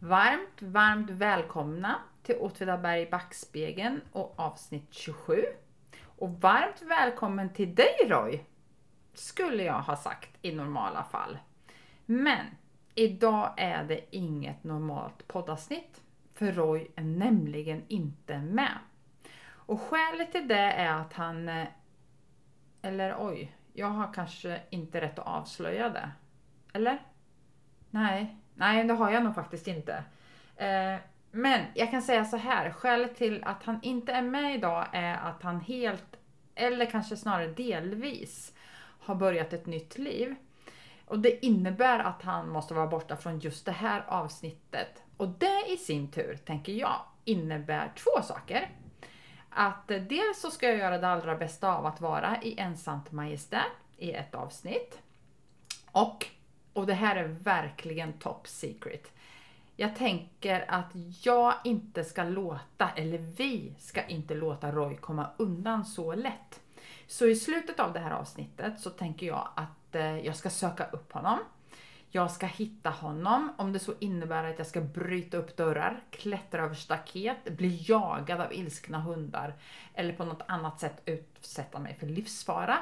Varmt, varmt välkomna till Åtvidaberg i backspegeln och avsnitt 27. Och varmt välkommen till dig Roy, skulle jag ha sagt i normala fall. Men idag är det inget normalt poddavsnitt, för Roy är nämligen inte med. Och skälet till det är att han... Eh, eller oj, jag har kanske inte rätt att avslöja det. Eller? Nej, nej det har jag nog faktiskt inte. Eh, men jag kan säga så här, skälet till att han inte är med idag är att han helt, eller kanske snarare delvis, har börjat ett nytt liv. Och det innebär att han måste vara borta från just det här avsnittet. Och det i sin tur, tänker jag, innebär två saker. Att eh, dels så ska jag göra det allra bästa av att vara i ensamt majestät i ett avsnitt. Och, och det här är verkligen top secret. Jag tänker att jag inte ska låta, eller vi ska inte låta Roy komma undan så lätt. Så i slutet av det här avsnittet så tänker jag att eh, jag ska söka upp honom. Jag ska hitta honom, om det så innebär att jag ska bryta upp dörrar, klättra över staket, bli jagad av ilskna hundar eller på något annat sätt utsätta mig för livsfara.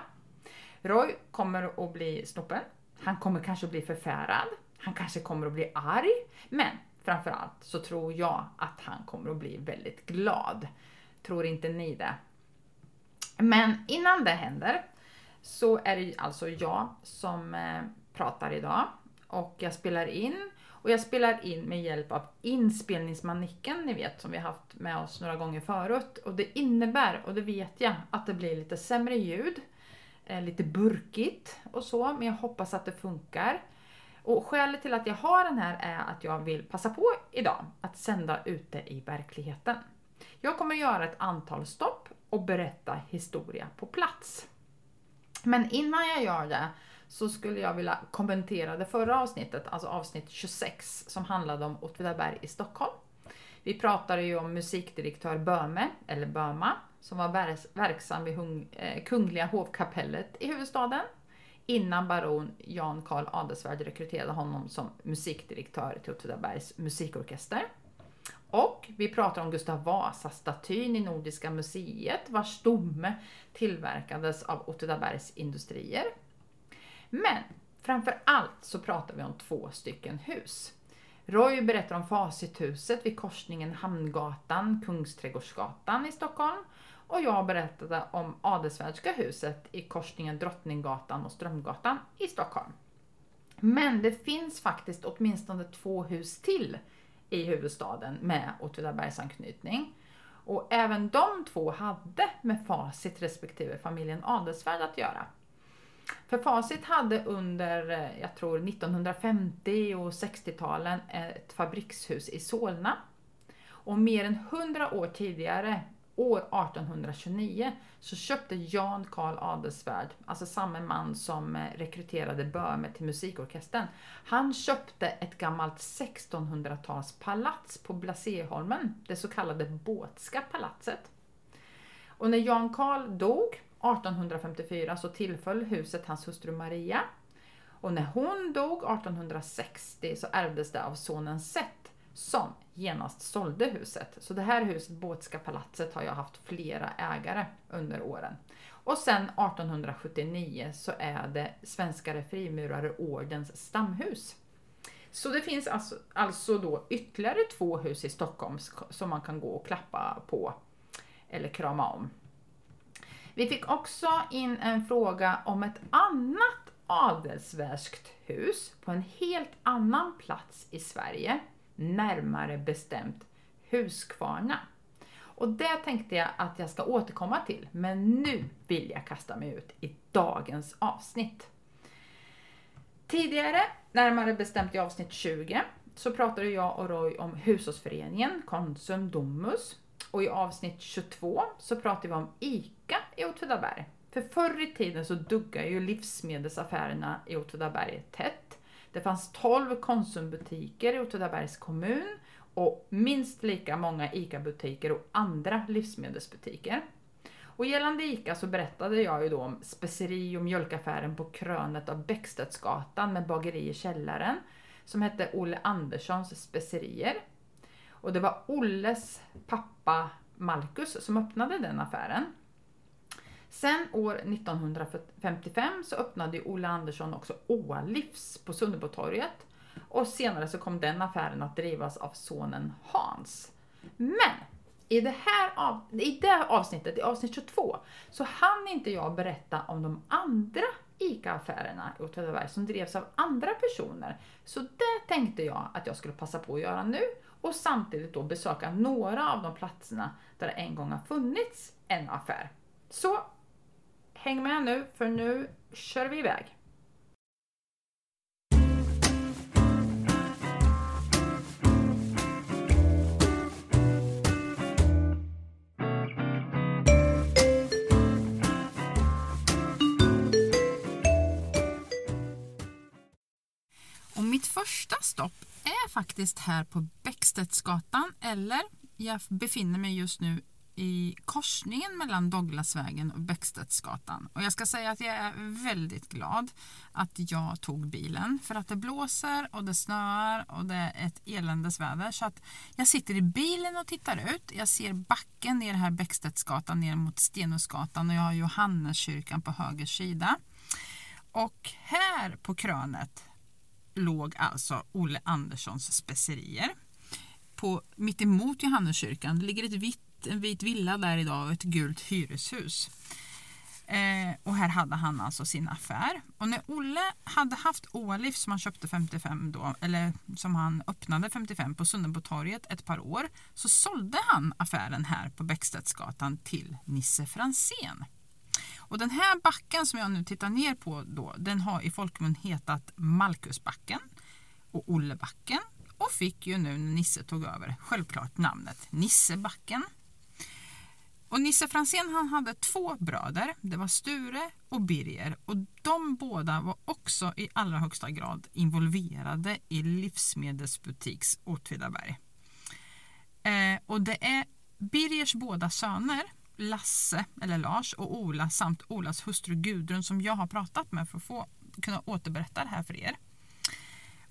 Roy kommer att bli snoppen. Han kommer kanske att bli förfärad. Han kanske kommer att bli arg. Men framförallt så tror jag att han kommer att bli väldigt glad. Tror inte ni det? Men innan det händer så är det alltså jag som eh, pratar idag och jag spelar in och jag spelar in med hjälp av inspelningsmanicken ni vet som vi haft med oss några gånger förut och det innebär, och det vet jag, att det blir lite sämre ljud, eh, Eh, lite burkigt och så, men jag hoppas att det funkar. Och skälet till att jag har den här är att jag vill passa på idag att sända ute i verkligheten. Jag kommer göra ett antal stopp och berätta historia på plats. Men innan jag gör det så skulle jag vilja kommentera det förra avsnittet, alltså avsnitt 26 som handlade om Åtvidaberg i Stockholm. Vi pratade ju om musikdirektör Böhme, eller Böhma, som var verksam vid hung- eh, Kungliga hovkapellet i huvudstaden innan baron Jan Carl Adelswärd rekryterade honom som musikdirektör till Åtvidabergs musikorkester. Och vi pratar om Gustav Vasa-statyn i Nordiska museet vars stomme tillverkades av Åtvidabergs industrier. Men framför allt så pratar vi om två stycken hus. Roy berättar om Facithuset vid korsningen Hamngatan, Kungsträdgårdsgatan i Stockholm och jag berättade om Adelswärdska huset i korsningen Drottninggatan och Strömgatan i Stockholm. Men det finns faktiskt åtminstone två hus till i huvudstaden med Åtvidabergsanknytning. Och även de två hade med Facit respektive familjen Adelswärd att göra. För Facit hade under, eh, jag tror 1950 och 60-talen ett fabrikshus i Solna. Och mer än 100 år tidigare, år 1829, så köpte Jan Carl Adelswärd, alltså samma man som eh, rekryterade Böhme till musikorkestern, han köpte ett gammalt 1600-tals palats på Blasieholmen, det så kallade Båtska palatset. Och när Jan Carl dog 1854 så tillföll huset hans hustru Maria. Och när hon dog 1860 så ärvdes det av sonen Seth som genast sålde huset. Så det här huset, Båtska palatset, har jag haft flera ägare under åren. Och sen 1879 så är det Svenska Frimurare Ordens stamhus. Så det finns alltså, alltså då ytterligare två hus i Stockholm som man kan gå och klappa på eller krama om. Vi fick också in en fråga om ett annat adelsvärskt hus på en helt annan plats i Sverige, närmare bestämt Huskvarna. Och det tänkte jag att jag ska återkomma till, men nu vill jag kasta mig ut i dagens avsnitt. Tidigare, närmare bestämt i avsnitt 20, så pratade jag och Roy om hushållsföreningen Konsum Domus och i avsnitt 22 så pratar vi om ICA i Åtvidaberg. För förr i tiden så duggade ju livsmedelsaffärerna i Åtvidaberg tätt. Det fanns 12 Konsumbutiker i Åtvidabergs kommun och minst lika många ICA-butiker och andra livsmedelsbutiker. Och gällande ICA så berättade jag ju då om speceri och mjölkaffären på krönet av Bäckstedtsgatan med bageri i källaren som hette Olle Anderssons specerier. Och det var Olles pappa Malkus, som öppnade den affären. Sen år 1955 så öppnade Olle Andersson också Ålivs på Sunnebotorget och senare så kom den affären att drivas av sonen Hans. Men i det här av, i det avsnittet, i avsnitt 22, så hann inte jag berätta om de andra ICA-affärerna i Åtvidaberg som drevs av andra personer. Så det tänkte jag att jag skulle passa på att göra nu och samtidigt då besöka några av de platserna där det en gång har funnits en affär. Så häng med nu för nu kör vi iväg. Och mitt första stopp är faktiskt här på Bäckstedtsgatan eller jag befinner mig just nu i korsningen mellan Douglasvägen och Bäckstedtsgatan. Och jag ska säga att jag är väldigt glad att jag tog bilen för att det blåser och det snöar och det är ett eländesväder. Så att jag sitter i bilen och tittar ut. Jag ser backen ner här Bäckstedtsgatan ner mot Stenhusgatan och jag har Johanneskyrkan på höger sida. Och här på krönet låg alltså Olle Anderssons specerier. På, mitt emot Johanneskyrkan ligger ett vitt, en vit villa där idag och ett gult hyreshus. Eh, och här hade han alltså sin affär. Och när Olle hade haft Ålif som han köpte 55 då, eller som han öppnade 55 på Sundenbotorget ett par år, så sålde han affären här på Bäckstedtsgatan till Nisse Fransén. Och den här backen som jag nu tittar ner på då, den har i folkmun hetat Malkusbacken och Ollebacken och fick ju nu när Nisse tog över självklart namnet Nissebacken. Och Nisse Fransén han hade två bröder, det var Sture och Birger och de båda var också i allra högsta grad involverade i livsmedelsbutiks Åtvidaberg. Eh, och det är Birgers båda söner Lasse, eller Lars, och Ola samt Olas hustru Gudrun som jag har pratat med för att få kunna återberätta det här för er.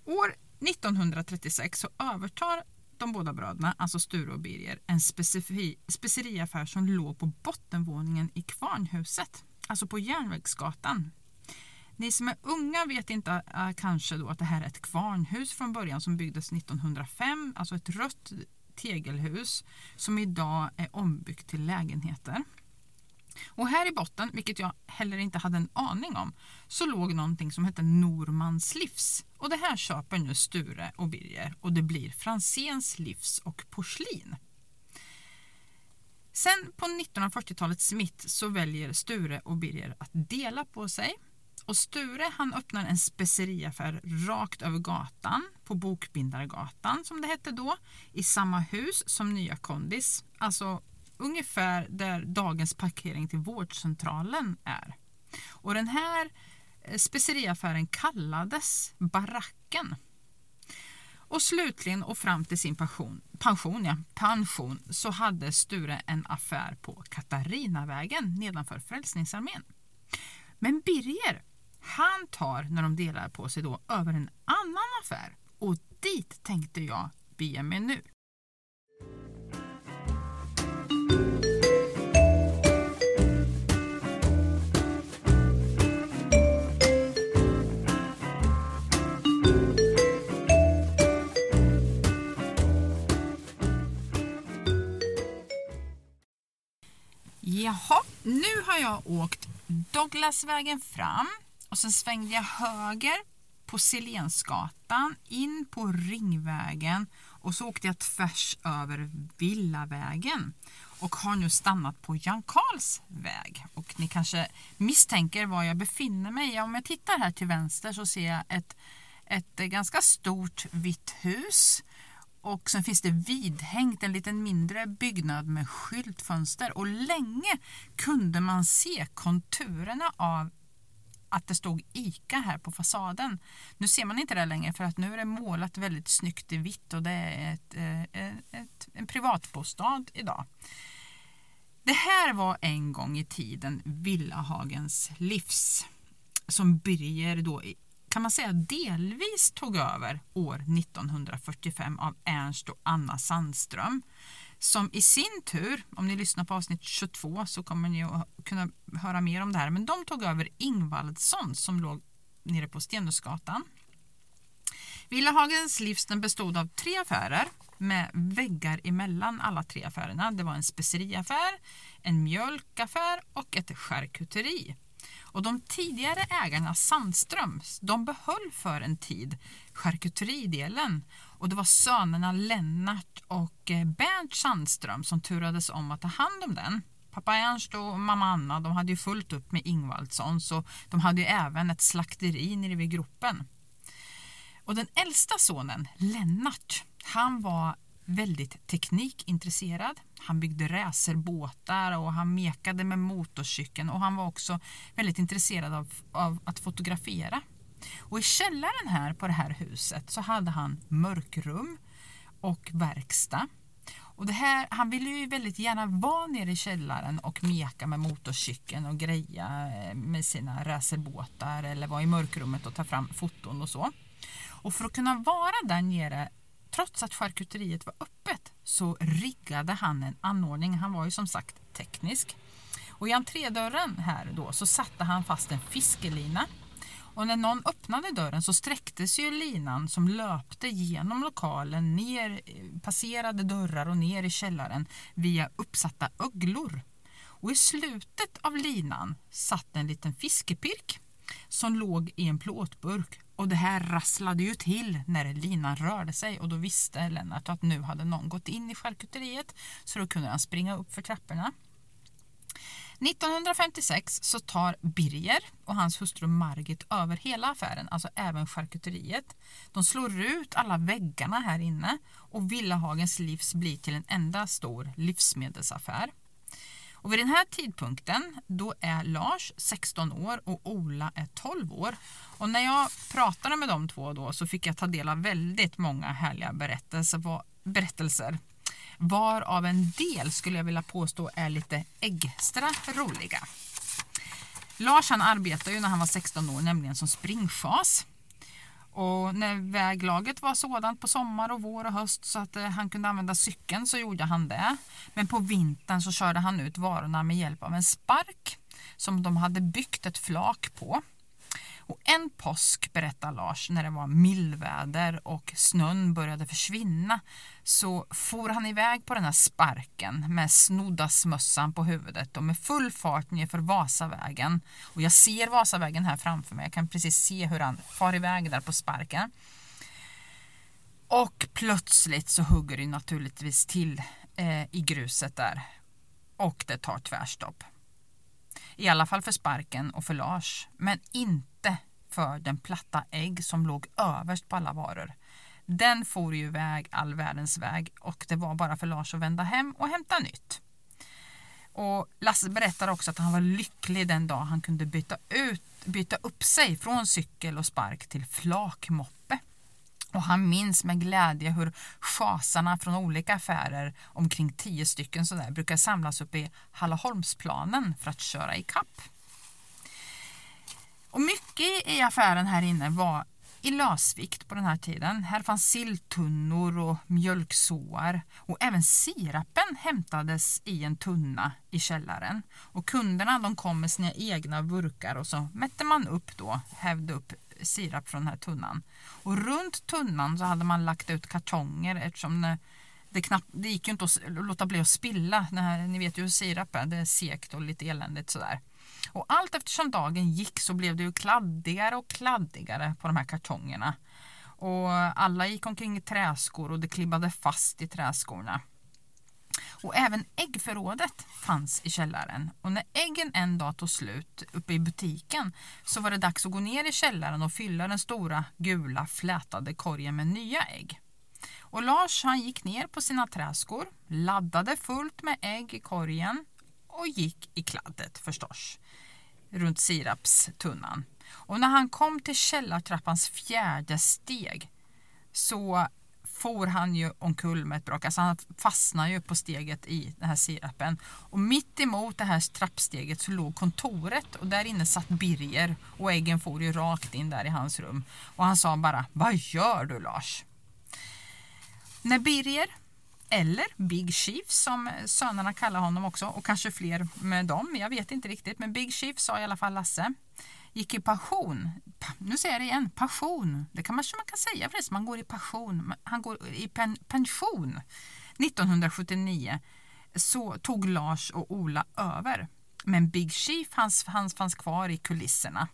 År 1936 så övertar de båda bröderna, alltså Sture och Birger, en speceriaffär som låg på bottenvåningen i Kvarnhuset, alltså på Järnvägsgatan. Ni som är unga vet inte äh, kanske då att det här är ett kvarnhus från början som byggdes 1905, alltså ett rött tegelhus som idag är ombyggt till lägenheter. Och här i botten, vilket jag heller inte hade en aning om, så låg någonting som hette Normans livs. Och det här köper nu Sture och Birger och det blir Franzéns livs och porslin. Sen på 1940-talets mitt så väljer Sture och Birger att dela på sig och Sture han öppnar en speceriaffär rakt över gatan på Bokbindargatan som det hette då i samma hus som nya Kondis. Alltså ungefär där dagens parkering till vårdcentralen är. Och den här eh, speceriaffären kallades Baracken. Och slutligen och fram till sin pension, pension, ja, pension så hade Sture en affär på Katarinavägen nedanför Frälsningsarmén. Men Birger han tar, när de delar på sig då, över en annan affär och dit tänkte jag bege mig nu. Jaha, nu har jag åkt Douglasvägen fram och sen svängde jag höger på Silensgatan in på Ringvägen och så åkte jag tvärs över Villavägen och har nu stannat på Jan Karls väg. Och ni kanske misstänker var jag befinner mig. Om jag tittar här till vänster så ser jag ett, ett ganska stort vitt hus och sen finns det vidhängt en liten mindre byggnad med skyltfönster och länge kunde man se konturerna av att det stod ICA här på fasaden. Nu ser man inte det längre för att nu är det målat väldigt snyggt i vitt och det är ett, eh, ett, ett, en privatbostad idag. Det här var en gång i tiden Villahagens livs som Birger då kan man säga delvis tog över år 1945 av Ernst och Anna Sandström som i sin tur, om ni lyssnar på avsnitt 22 så kommer ni att kunna höra mer om det här, men de tog över Ingvaldsson som låg nere på Stenhusgatan. Villahagens livsden bestod av tre affärer med väggar emellan alla tre affärerna. Det var en speceriaffär, en mjölkaffär och ett charkuteri. Och de tidigare ägarna Sandströms, de behöll för en tid charkuteridelen och det var sönerna Lennart och eh, Bernt Sandström som turades om att ta hand om den. Pappa Ernst och mamma Anna de hade ju fullt upp med Ingvaldsson så de hade ju även ett slakteri nere vid gropen. Och den äldsta sonen, Lennart, han var väldigt teknikintresserad. Han byggde racerbåtar och han mekade med motorcykeln och han var också väldigt intresserad av, av att fotografera. Och i källaren här på det här huset så hade han mörkrum och verkstad. Och det här, han ville ju väldigt gärna vara nere i källaren och meka med motorcykeln och greja eh, med sina racerbåtar eller vara i mörkrummet och ta fram foton och så. Och för att kunna vara där nere trots att charkuteriet var öppet så riggade han en anordning. Han var ju som sagt teknisk. Och i entrédörren här då så satte han fast en fiskelina och när någon öppnade dörren så sträcktes ju linan som löpte genom lokalen, ner, eh, passerade dörrar och ner i källaren via uppsatta öglor. Och i slutet av linan satt en liten fiskepirk som låg i en plåtburk och det här rasslade ju till när linan rörde sig och då visste Lennart att nu hade någon gått in i charkuteriet så då kunde han springa upp för trapporna. 1956 så tar Birger och hans hustru Margit över hela affären, alltså även charkuteriet. De slår ut alla väggarna här inne och Villahagens livs blir till en enda stor livsmedelsaffär. Och vid den här tidpunkten då är Lars 16 år och Ola är 12 år. Och när jag pratade med de två då så fick jag ta del av väldigt många härliga berättelser, berättelser varav en del skulle jag vilja påstå är lite extra roliga. Lars han arbetade ju när han var 16 år nämligen som springschas. Och när väglaget var sådant på sommar och vår och höst så att eh, han kunde använda cykeln så gjorde han det. Men på vintern så körde han ut varorna med hjälp av en spark som de hade byggt ett flak på. Och en påsk, berättar Lars, när det var mildväder och snön började försvinna så for han iväg på den här sparken med snoddasmössan på huvudet och med full fart nerför Vasavägen. Och jag ser Vasavägen här framför mig, jag kan precis se hur han far iväg där på sparken. Och plötsligt så hugger det naturligtvis till eh, i gruset där och det tar tvärstopp. I alla fall för sparken och för Lars, men inte för den platta ägg som låg överst på alla varor. Den for ju iväg all världens väg och det var bara för Lars att vända hem och hämta nytt. Och Lasse berättar också att han var lycklig den dag han kunde byta, ut, byta upp sig från cykel och spark till flakmoppe. Och han minns med glädje hur schasarna från olika affärer, omkring tio stycken sådär, brukar samlas upp i Hallaholmsplanen för att köra i kapp. Och mycket i affären här inne var i lösvikt på den här tiden. Här fanns silltunnor och mjölksåar och även sirapen hämtades i en tunna i källaren. Och kunderna de kom med sina egna burkar och så mätte man upp då, hävde upp sirap från den här tunnan. Och runt tunnan så hade man lagt ut kartonger eftersom det, det, det gick ju inte att låta bli att spilla. Här, ni vet ju hur sirap är, det är segt och lite eländigt sådär. Och allt eftersom dagen gick så blev det ju kladdigare och kladdigare på de här kartongerna. Och alla gick omkring i träskor och det klibbade fast i träskorna. Och även äggförrådet fanns i källaren. Och när äggen en dag tog slut uppe i butiken så var det dags att gå ner i källaren och fylla den stora gula flätade korgen med nya ägg. Och Lars han gick ner på sina träskor, laddade fullt med ägg i korgen och gick i kladdet förstås runt sirapstunnan. Och när han kom till källartrappans fjärde steg så for han ju omkull med ett brak. Alltså han fastnade ju på steget i den här sirapen. Och mitt emot det här trappsteget så låg kontoret och där inne satt Birger och äggen for ju rakt in där i hans rum. Och han sa bara, vad gör du Lars? När Birger eller Big Chief som sönerna kallar honom också och kanske fler med dem, jag vet inte riktigt men Big Chief sa i alla fall Lasse gick i passion. Nu säger jag det igen, passion. Det kan man, man kan säga förresten, man går i passion. Han går i pen, pension. 1979 så tog Lars och Ola över. Men Big Chief hans, hans fanns kvar i kulisserna.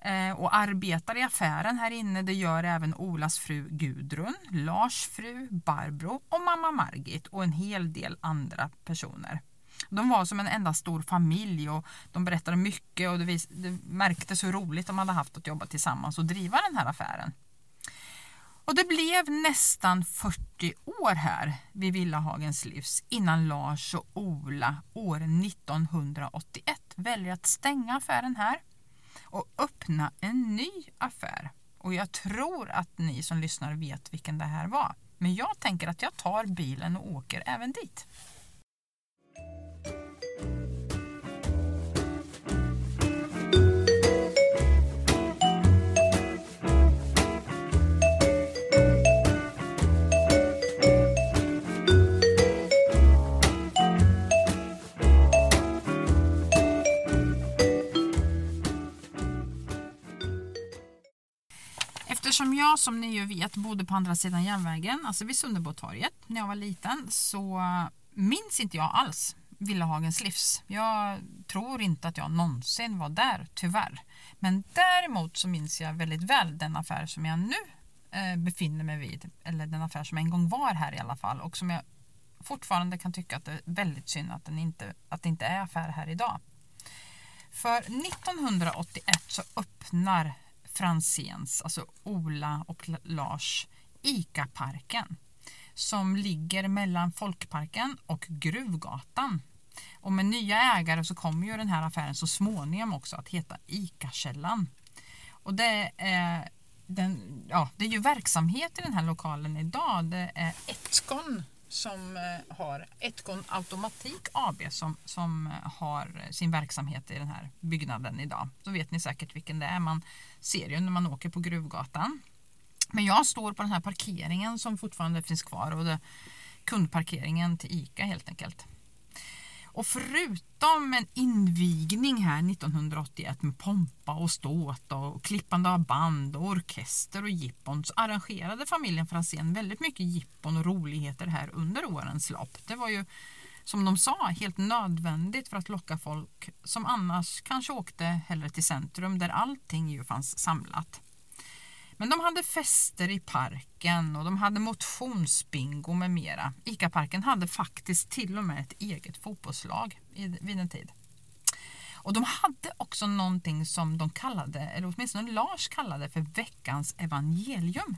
Eh, och arbetar i affären här inne. Det gör även Olas fru Gudrun, Lars fru Barbro och mamma Margit och en hel del andra personer. De var som en enda stor familj och de berättade mycket och det, vis, det märktes hur roligt de hade haft att jobba tillsammans och driva den här affären. Och det blev nästan 40 år här vid Villahagens livs innan Lars och Ola år 1981 väljer att stänga affären här och öppna en ny affär. Och jag tror att ni som lyssnar vet vilken det här var. Men jag tänker att jag tar bilen och åker även dit. Eftersom jag som ni ju vet bodde på andra sidan järnvägen, alltså vid Sunderbotorget när jag var liten så minns inte jag alls Villahagens livs. Jag tror inte att jag någonsin var där, tyvärr. Men däremot så minns jag väldigt väl den affär som jag nu eh, befinner mig vid. Eller den affär som en gång var här i alla fall och som jag fortfarande kan tycka att det är väldigt synd att, den inte, att det inte är affär här idag. För 1981 så öppnar Franzéns, alltså Ola och Lars, ICA-parken som ligger mellan Folkparken och Gruvgatan. Och med nya ägare så kommer ju den här affären så småningom också att heta ICA-källan. Och det är, den, ja, det är ju verksamhet i den här lokalen idag. Det är Etcon som eh, har Etcon Automatik AB som, som eh, har eh, sin verksamhet i den här byggnaden idag. Då vet ni säkert vilken det är. Man ser ju när man åker på Gruvgatan. Men jag står på den här parkeringen som fortfarande finns kvar och det, kundparkeringen till ICA helt enkelt. Och förutom en invigning här 1981 med pompa och ståt och klippande av band och orkester och jippon så arrangerade familjen Franzén väldigt mycket jippon och roligheter här under årens lopp. Det var ju som de sa helt nödvändigt för att locka folk som annars kanske åkte hellre till centrum där allting ju fanns samlat. Men de hade fester i parken och de hade motionsbingo med mera. ICA-parken hade faktiskt till och med ett eget fotbollslag vid en tid. Och de hade också någonting som de kallade, eller åtminstone Lars kallade för veckans evangelium.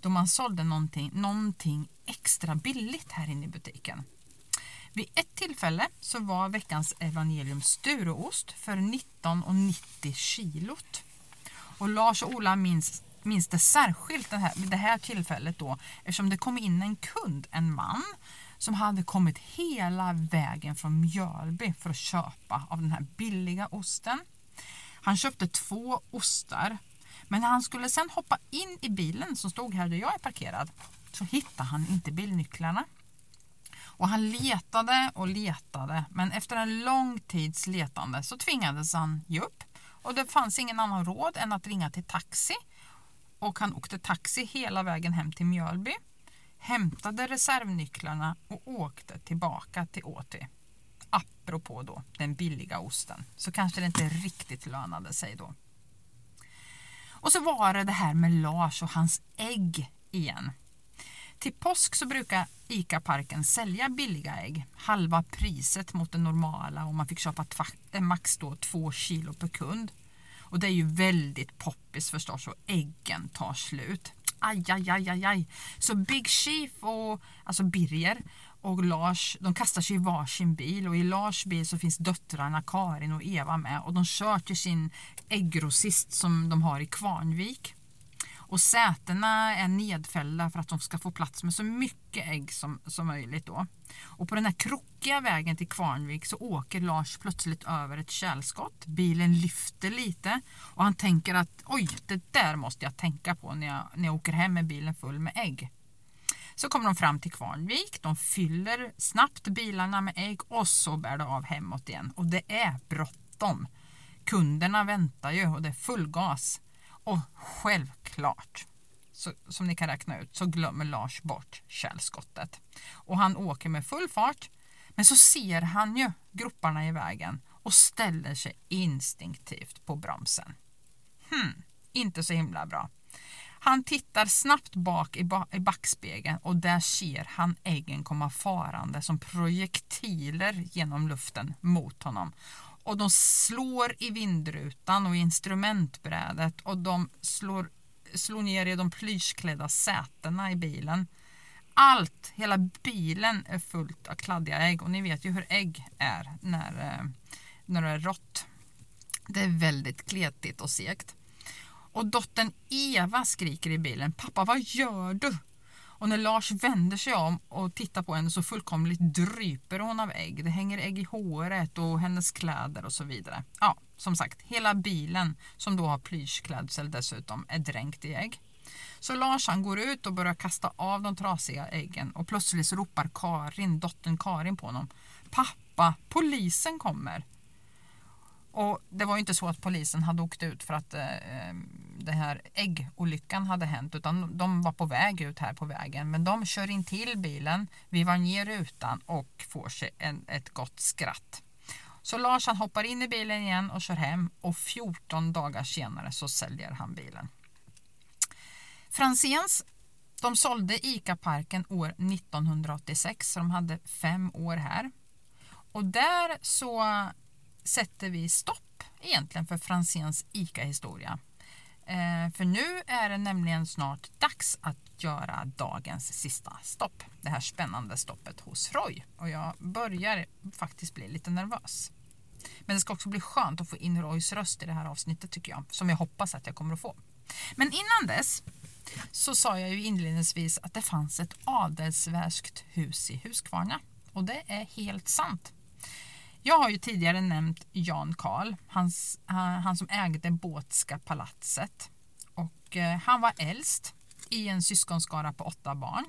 Då man sålde någonting, någonting extra billigt här inne i butiken. Vid ett tillfälle så var veckans evangelium Stureost för 19,90 kilot. Och Lars och Ola minns minns det särskilt det här, det här tillfället då eftersom det kom in en kund, en man som hade kommit hela vägen från Mjölby för att köpa av den här billiga osten. Han köpte två ostar men när han skulle sen hoppa in i bilen som stod här där jag är parkerad så hittade han inte bilnycklarna. Och han letade och letade men efter en lång tids letande så tvingades han ge upp och det fanns ingen annan råd än att ringa till taxi och han åkte taxi hela vägen hem till Mjölby, hämtade reservnycklarna och åkte tillbaka till Åty. Apropå då den billiga osten så kanske det inte riktigt lönade sig då. Och så var det det här med Lars och hans ägg igen. Till påsk så brukar ICA-parken sälja billiga ägg, halva priset mot det normala och man fick köpa max då två kilo per kund. Och det är ju väldigt poppis förstås och äggen tar slut. Aj, aj, aj, aj, aj. Så Big Chief och alltså Birger och Lars de kastar sig i varsin bil och i Lars bil så finns döttrarna Karin och Eva med och de kör till sin äggrossist som de har i Kvarnvik. Och sätena är nedfällda för att de ska få plats med så mycket ägg som, som möjligt. Då. Och på den här krokiga vägen till Kvarnvik så åker Lars plötsligt över ett kärlskott. Bilen lyfter lite och han tänker att oj, det där måste jag tänka på när jag, när jag åker hem med bilen full med ägg. Så kommer de fram till Kvarnvik, de fyller snabbt bilarna med ägg och så bär det av hemåt igen. Och det är bråttom. Kunderna väntar ju och det är full gas. Och självklart, så, som ni kan räkna ut, så glömmer Lars bort källskottet. Och han åker med full fart. Men så ser han ju groparna i vägen och ställer sig instinktivt på bromsen. Hmm, inte så himla bra. Han tittar snabbt bak i, ba i backspegeln och där ser han äggen komma farande som projektiler genom luften mot honom. Och de slår i vindrutan och i instrumentbrädet och de slår, slår ner i de plyschklädda sätena i bilen. Allt, hela bilen är fullt av kladdiga ägg och ni vet ju hur ägg är när, eh, när det är rått. Det är väldigt kletigt och segt. Och dottern Eva skriker i bilen. Pappa, vad gör du? Och när Lars vänder sig om och tittar på henne så fullkomligt dryper hon av ägg. Det hänger ägg i håret och hennes kläder och så vidare. Ja, som sagt, hela bilen som då har plyschklädsel dessutom är dränkt i ägg. Så Lars han går ut och börjar kasta av de trasiga äggen och plötsligt så ropar Karin, dottern Karin på honom. Pappa, polisen kommer! Och det var ju inte så att polisen hade åkt ut för att eh, den här äggolyckan hade hänt utan de var på väg ut här på vägen. Men de kör in till bilen, vivar ner rutan och får sig en, ett gott skratt. Så Lars han hoppar in i bilen igen och kör hem och 14 dagar senare så säljer han bilen. Franzéns de sålde ICA-parken år 1986 så de hade fem år här. Och där så sätter vi stopp egentligen för Franzéns ICA-historia. Eh, för nu är det nämligen snart dags att göra dagens sista stopp. Det här spännande stoppet hos Roy. Och jag börjar faktiskt bli lite nervös. Men det ska också bli skönt att få in Roys röst i det här avsnittet tycker jag. Som jag hoppas att jag kommer att få. Men innan dess så sa jag ju inledningsvis att det fanns ett adelsvärskt hus i Huskvarna. Och det är helt sant. Jag har ju tidigare nämnt Jan Karl, hans, eh, han som ägde Båtska palatset. Och, eh, han var äldst i en syskonskara på åtta barn.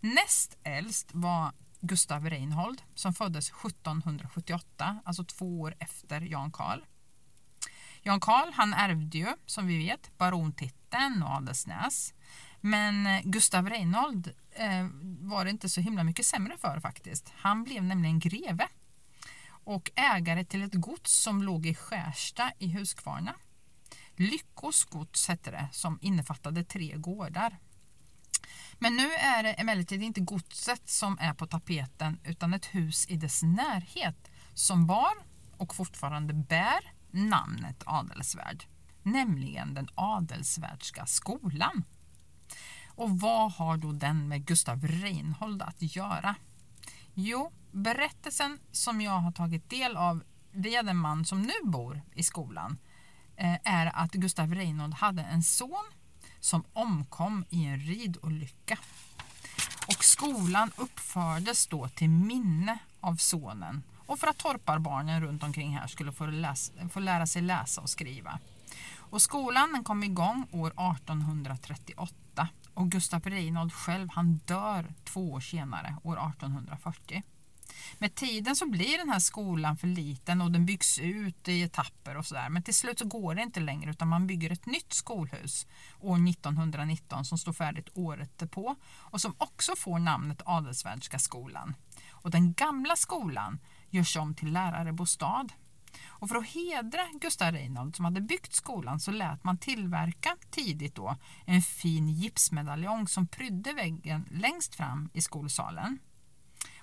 Näst äldst var Gustav Reinhold som föddes 1778, alltså två år efter Jan Karl. Jan Karl han ärvde ju, som vi vet, barontiteln och Adelsnäs. Men eh, Gustav Reinhold eh, var det inte så himla mycket sämre för faktiskt. Han blev nämligen greve och ägare till ett gods som låg i Skärsta i Huskvarna. Lyckos gods hette det som innefattade tre gårdar. Men nu är det emellertid inte godset som är på tapeten utan ett hus i dess närhet som bar och fortfarande bär namnet Adelsvärd, nämligen den Adelsvärdska skolan. Och vad har då den med Gustav Reinhold att göra? Jo, berättelsen som jag har tagit del av via den man som nu bor i skolan eh, är att Gustav Reinhold hade en son som omkom i en ridolycka. Och skolan uppfördes då till minne av sonen och för att torparbarnen runt omkring här skulle få, läsa, få lära sig läsa och skriva. Och skolan den kom igång år 1838 och Gustav Reinhold själv han dör två år senare, år 1840. Med tiden så blir den här skolan för liten och den byggs ut i etapper och sådär. Men till slut så går det inte längre utan man bygger ett nytt skolhus år 1919 som står färdigt året därpå och som också får namnet Adelsvärdska skolan. Och den gamla skolan görs om till lärarbostad. Och för att hedra Gustav Reinhold som hade byggt skolan så lät man tillverka tidigt då en fin gipsmedaljong som prydde väggen längst fram i skolsalen.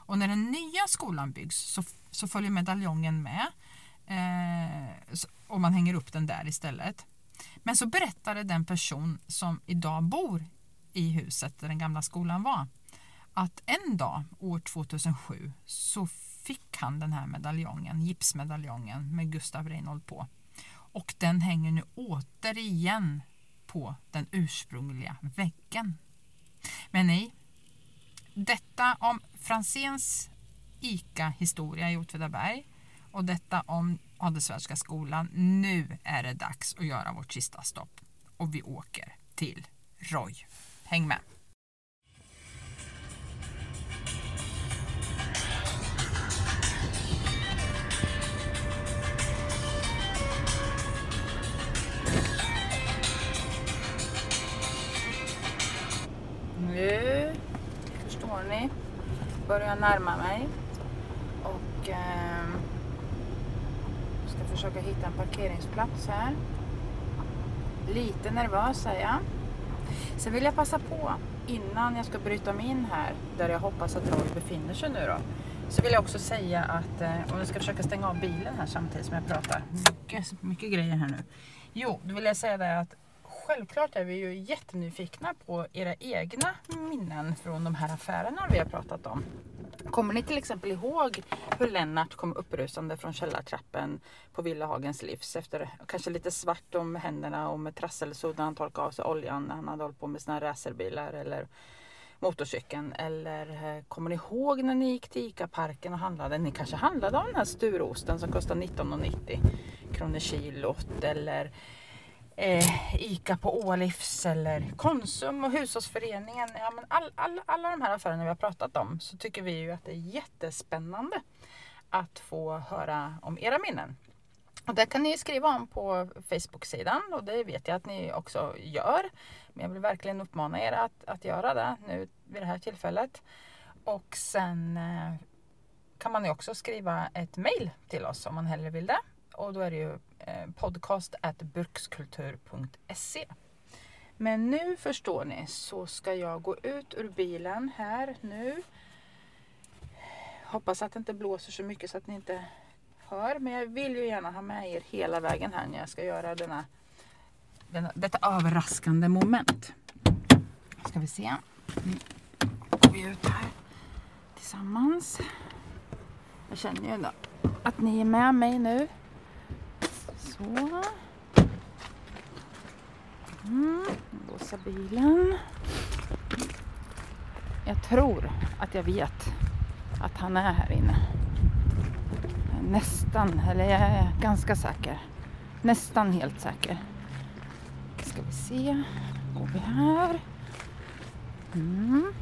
Och när den nya skolan byggs så, så följer medaljongen med eh, och man hänger upp den där istället. Men så berättade den person som idag bor i huset där den gamla skolan var att en dag år 2007 så fick han den här medaljongen, gipsmedaljongen med Gustav Reinhold på. Och den hänger nu återigen på den ursprungliga väggen. Men nej, detta om Franzéns ICA-historia i Åtvidaberg och detta om Adelswärdska skolan. Nu är det dags att göra vårt sista stopp och vi åker till Roy. Häng med! Börjar närma mig och eh, ska försöka hitta en parkeringsplats här. Lite nervös är jag. Sen vill jag passa på innan jag ska bryta mig in här där jag hoppas att Roy befinner sig nu då. Så vill jag också säga att, eh, om jag ska försöka stänga av bilen här samtidigt som jag pratar. Mycket, mycket grejer här nu. Jo, då vill jag säga det att självklart är vi ju jättenyfikna på era egna minnen från de här affärerna vi har pratat om. Kommer ni till exempel ihåg hur Lennart kom upprusande från källartrappen på Villahagens livs efter kanske lite svart om händerna och med trasselsudd när han torkade av sig oljan när han hade hållit på med sina racerbilar eller motorcykeln? Eller eh, kommer ni ihåg när ni gick till ICA-parken och handlade? Ni kanske handlade av den här sturosten som kostar 19,90 kronor kilot eller eh, ICA på Ålifs eller Konsum och Hushållsföreningen. Ja, men all, all, alla de här affärerna vi har pratat om så tycker vi ju att det är jättespännande att få höra om era minnen. Och det kan ni skriva om på Facebook-sidan och det vet jag att ni också gör. Men jag vill verkligen uppmana er att, att göra det nu vid det här tillfället. Och sen eh, kan man ju också skriva ett mail till oss om man hellre vill det. Och då är det ju eh, podcast podcast brukskultur.se Men nu förstår ni så ska jag gå ut ur bilen här nu. Hoppas att det inte blåser så mycket så att ni inte hör. Men jag vill ju gärna ha med er hela vägen här när jag ska göra denna, denna detta överraskande moment. Ska vi se. Nu går vi ut här tillsammans. Jag känner ju ändå att ni är med mig nu. Så. Mm, låsa bilen. Jag tror att jag vet att han är här inne. Nästan, eller jag är ganska säker. Nästan helt säker. Ska vi se. Går vi här. Mm.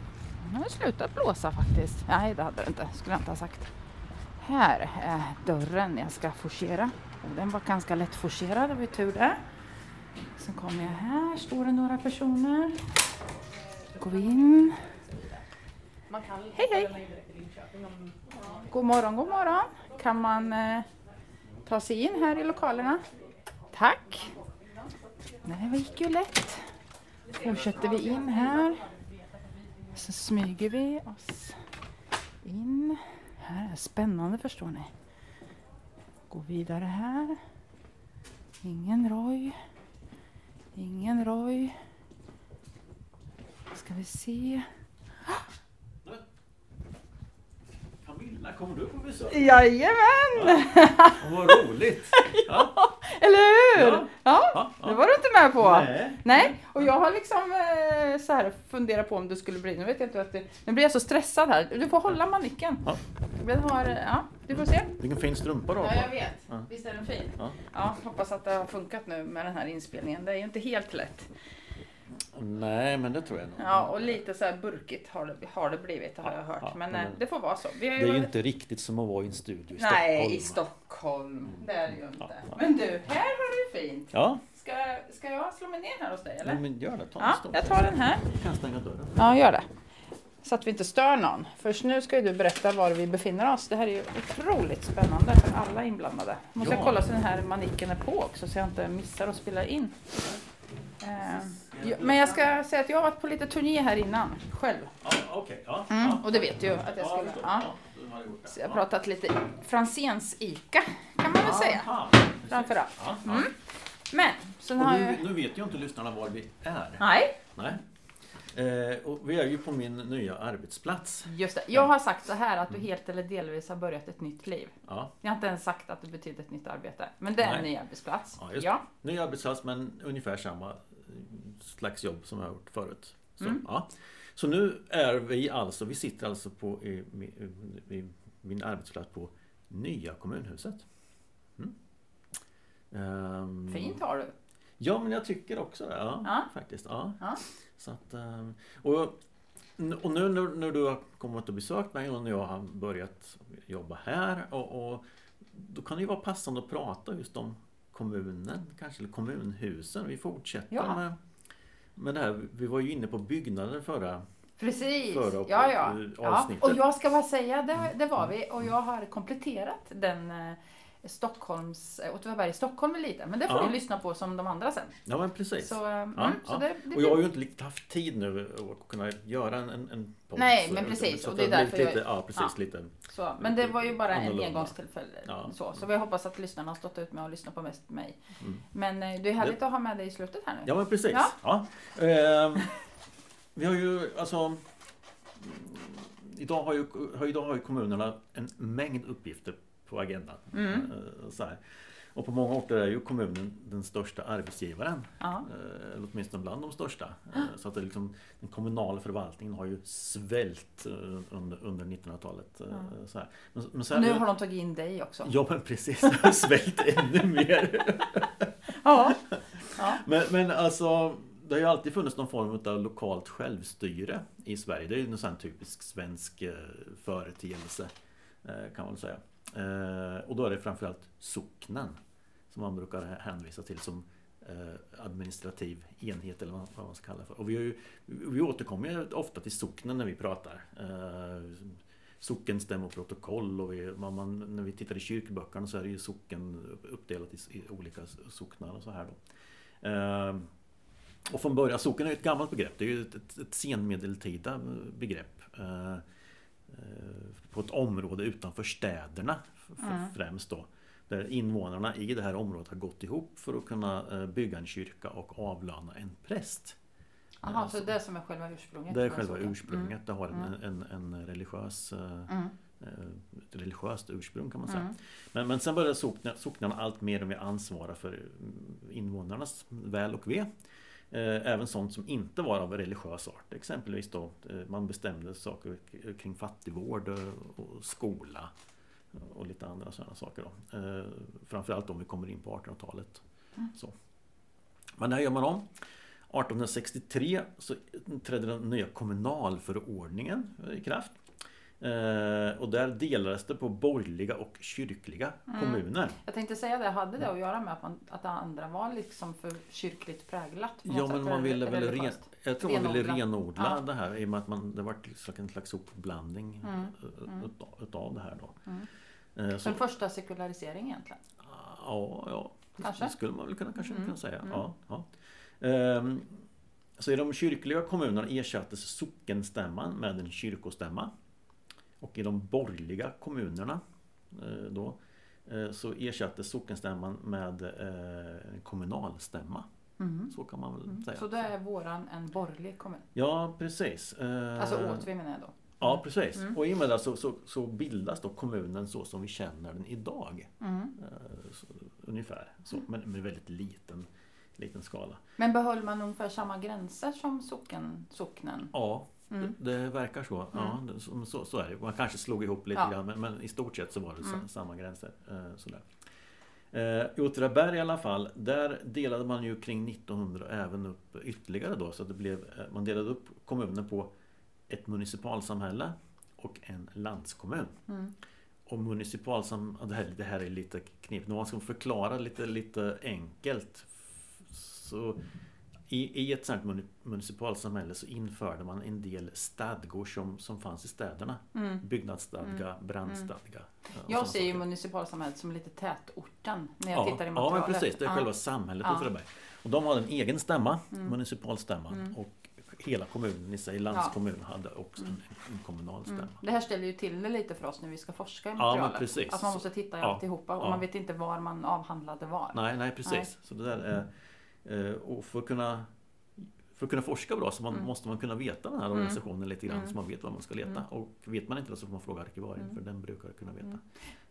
Nu har slutat blåsa faktiskt. Nej, det hade det inte. Skulle jag inte ha sagt. Här är dörren jag ska forcera. Och den var ganska lätt forcerad, det var ju tur det. Sen kommer jag här, står det några personer. Går vi in. Hej hej! God morgon, god morgon. Kan man eh, ta sig in här i lokalerna? Tack! Nej, det gick ju lätt. Fortsätter vi in här. Så smyger vi oss in. Här är spännande förstår ni. Gå vidare här. Ingen Roy. Ingen Roy. Ska vi se. Camilla, kommer du på besök? Jajamän! Vad roligt! Ja. Eller hur? Ja. Ja, Ja, ja. det var du inte med på. Nej. Nej, och jag har liksom eh, så här funderat på om det skulle bli, nu vet jag inte att det, nu blir jag så stressad här. Du får hålla manicken. Ja. Den har, ja, du får se. Vilken fin strumpa du har Ja, jag på. vet. Ja. Visst är den fin? Ja. Ja, hoppas att det har funkat nu med den här inspelningen. Det är ju inte helt lätt. Nej, men det tror jag nog. Ja, och lite så här burkigt har det, har det blivit, har Ja, jag hört. ja, men men eh, det får vara så. Det är ju inte riktigt som att vara i en studio i Nej, Stockholm. i Stockholm. Det är det ju inte. Ja, ja. Men du, här har du fint. Ja, Ska, ska jag slå mig ner här hos dig eller? Nej, men gör det. Ta en Ja, stund. jag tar den här. Du kan stänga dörren. Ja, gör det. Så att vi inte stör någon. Först nu ska ju du berätta var vi befinner oss. Det här är ju otroligt spännande för alla inblandade. Måste jag Ja. kolla så den här manicken är på också så jag inte missar att spela in. Eh, men jag ska säga att jag har varit på lite turné här innan, själv. Ja, okej. Ja, Mm, och det vet du ju att jag Ja, skulle. Ja. Så jag har pratat lite Franzéns ICA kan man väl säga. Framförallt. Mm. Men, sen har nu, jag... nu vet ju inte lyssnarna var vi är. Nej, Nej. Eh, och vi är ju på min nya arbetsplats. just det. Jag har sagt så här att du helt eller delvis har börjat ett nytt liv. Ja, Jag har inte ens sagt att det betyder ett nytt arbete. Men det är en Nej. ny arbetsplats. Ja, just ja. ny arbetsplats men ungefär samma slags jobb som jag har gjort förut. Så, Mm. ja. så nu är vi alltså, vi sitter alltså på i, i, i min arbetsplats på Nya kommunhuset. Mm. Ehm, Fint har du. Ja men jag tycker också det. Ja, Ja. Faktiskt. Ja. Ja. Så att, ehm, och, och nu när, när du har kommit och besökt mig och när jag har börjat jobba här och, och då kan det ju vara passande att prata just om kommunen, kanske eller kommunhusen. Vi fortsätter Ja. med, med det här. Vi var ju inne på byggnader förra Precis. Förra ja, ja. eh, ja. avsnittet. Och jag ska bara säga, det, det var vi. Och jag har kompletterat den eh, Stockholms, eh, Åtvidaberg i Stockholm lite. Men det får Ja. ni lyssna på som de andra sen. Ja men precis. Så, eh, mm, Ja, så ja. det, det Och jag har ju inte riktigt haft tid nu att kunna göra en, en, en podd. Nej, men precis. så Och det är därför jag- lite, Ja precis, lite. Så, men det var ju bara en Annorlunda. engångstillfälle. Ja. Så, så vi hoppas att lyssnarna har stått ut med att lyssna på mest mig. Mm. Men eh, det är härligt att ha med dig i slutet här nu. Ja men precis. Ja. Ehm, vi har ju alltså mm, Idag har, ju, idag har ju kommunerna en mängd uppgifter på agendan. Mm. Eh, Så här. Och på många orter är ju kommunen den största arbetsgivaren. Ja. eh, Eller åtminstone bland de största. Eh, Så att liksom, den kommunala förvaltningen har ju svällt under, under 1900-talet. eh, Ja. Så här. Men, men Och sen, nu har de tagit in dig också. Ja men precis, svällt ännu mer. Ja. ja. Men, men alltså det har ju alltid funnits någon form av lokalt självstyre i Sverige. Det är ju en sån här typisk svensk företeelse kan man säga. Eh, och då är det framförallt socknen som man brukar hänvisa till som eh, administrativ enhet eller vad man ska kalla det för. Och vi, har ju, vi återkommer ju ofta till socknen när vi pratar. Eh, Sockenstämmoprotokoll och vi, man, man, när vi tittar i kyrkböckerna så är det ju socken uppdelat i, i olika socknar och så här då. Eh, och från början, socken är ju ett gammalt begrepp. Det är ju ett, ett, ett senmedeltida begrepp. Eh, Eh, eh, på ett område utanför städerna Mm. främst då. Där invånarna i det här området har gått ihop för att kunna eh, bygga en kyrka och avlöna en präst. Jaha, så det är som är själva ursprunget? Det är själva ursprunget. Det har en, Mm. en, en religiös eh, Mm. eh, ett religiöst ursprung kan man säga. Mm. Men, men sen började sockna- socknarna allt mer och mer ansvara för mm, invånarnas väl och ve. Eh, Även sånt som inte var av religiös art. Exempelvis då eh, man bestämde saker kring fattigvård och skola och lite andra sådana saker. Då. Eh, Framförallt om vi kommer in på 1800-talet. Mm. Så. Men det här gör man om. 1863 så trädde den nya kommunalförordningen i kraft. Eh, och där delades det på borgerliga och kyrkliga Mm. kommuner. Jag tänkte säga det, hade det att göra med att, man, att det andra var liksom för kyrkligt präglat? Ja men man ville väl ren, jag tror man ville Renodla. renodla Ja. det här i och med att man, det var en slags uppblandning Mm, eh, mm. utav, utav det här då. Mm. Eh, Så den första sekularisering egentligen? Ja, ja Kanske? det skulle man väl kunna, kanske Mm, kunna säga. mm. Ja, ja. Ehm, så i de kyrkliga kommunerna ersattes sockenstämman med en kyrkostämma. Och i de borgerliga kommunerna eh, då, eh, så ersattes sockenstämman med eh, kommunalstämma. Mm. Så kan man väl Mm. säga. Så då är våran en borgerlig kommun? Ja, precis. Alltså Åtvi menar jag då? Ja, precis. Mm. Och i och med det så, så, så bildas då kommunen så som vi känner den idag. Mm. Så, ungefär. Så, men med väldigt liten, liten skala. Men behöll man ungefär samma gränser som socken, socknen? Ja, Mm. det, det verkar så. Ja, det, så, så, så är det. Man kanske slog ihop lite Ja. grann men, men i stort sett så var det Mm. samma gränser. Eh, sådär. Eh, I Åtvidaberg i alla fall, där delade man ju kring 1900 även upp ytterligare då. Så det blev, eh, man delade upp kommunen på ett municipalsamhälle och en landskommun. Mm. Och municipalsam... Det här, det här är lite knepigt. Om man ska förklara lite, lite enkelt. Så i, I ett sånt muni- municipalsamhälle så införde man en del stadgor som, som fanns i städerna. Mm. Byggnadsstadga, brandstadga. ja, och Jag ser ju municipalsamhället som lite tätorten när jag ja, tittar i ja, materialet. men precis. Det är Ja. själva samhället Ja. Åtvidaberg. Och de hade en egen stämma, Mm. municipalstämman. Mm. Och hela kommunen i sig, landskommun, hade också en, en kommunal stämma. Mm. Det här ställer ju till det lite för oss när vi ska forska i men materialet. precis. Att man måste titta i Ja, alltihopa och ja. man vet inte var man avhandlade var. Nej, nej precis. Nej. Så det där är, eh, och för att kunna för att kunna forska bra så man, Mm. måste man kunna veta den här Mm. organisationen lite grann Mm. så man vet vad man ska leta. Mm. Och vet man inte det så får man fråga arkivarien Mm. för den brukar kunna veta. Mm.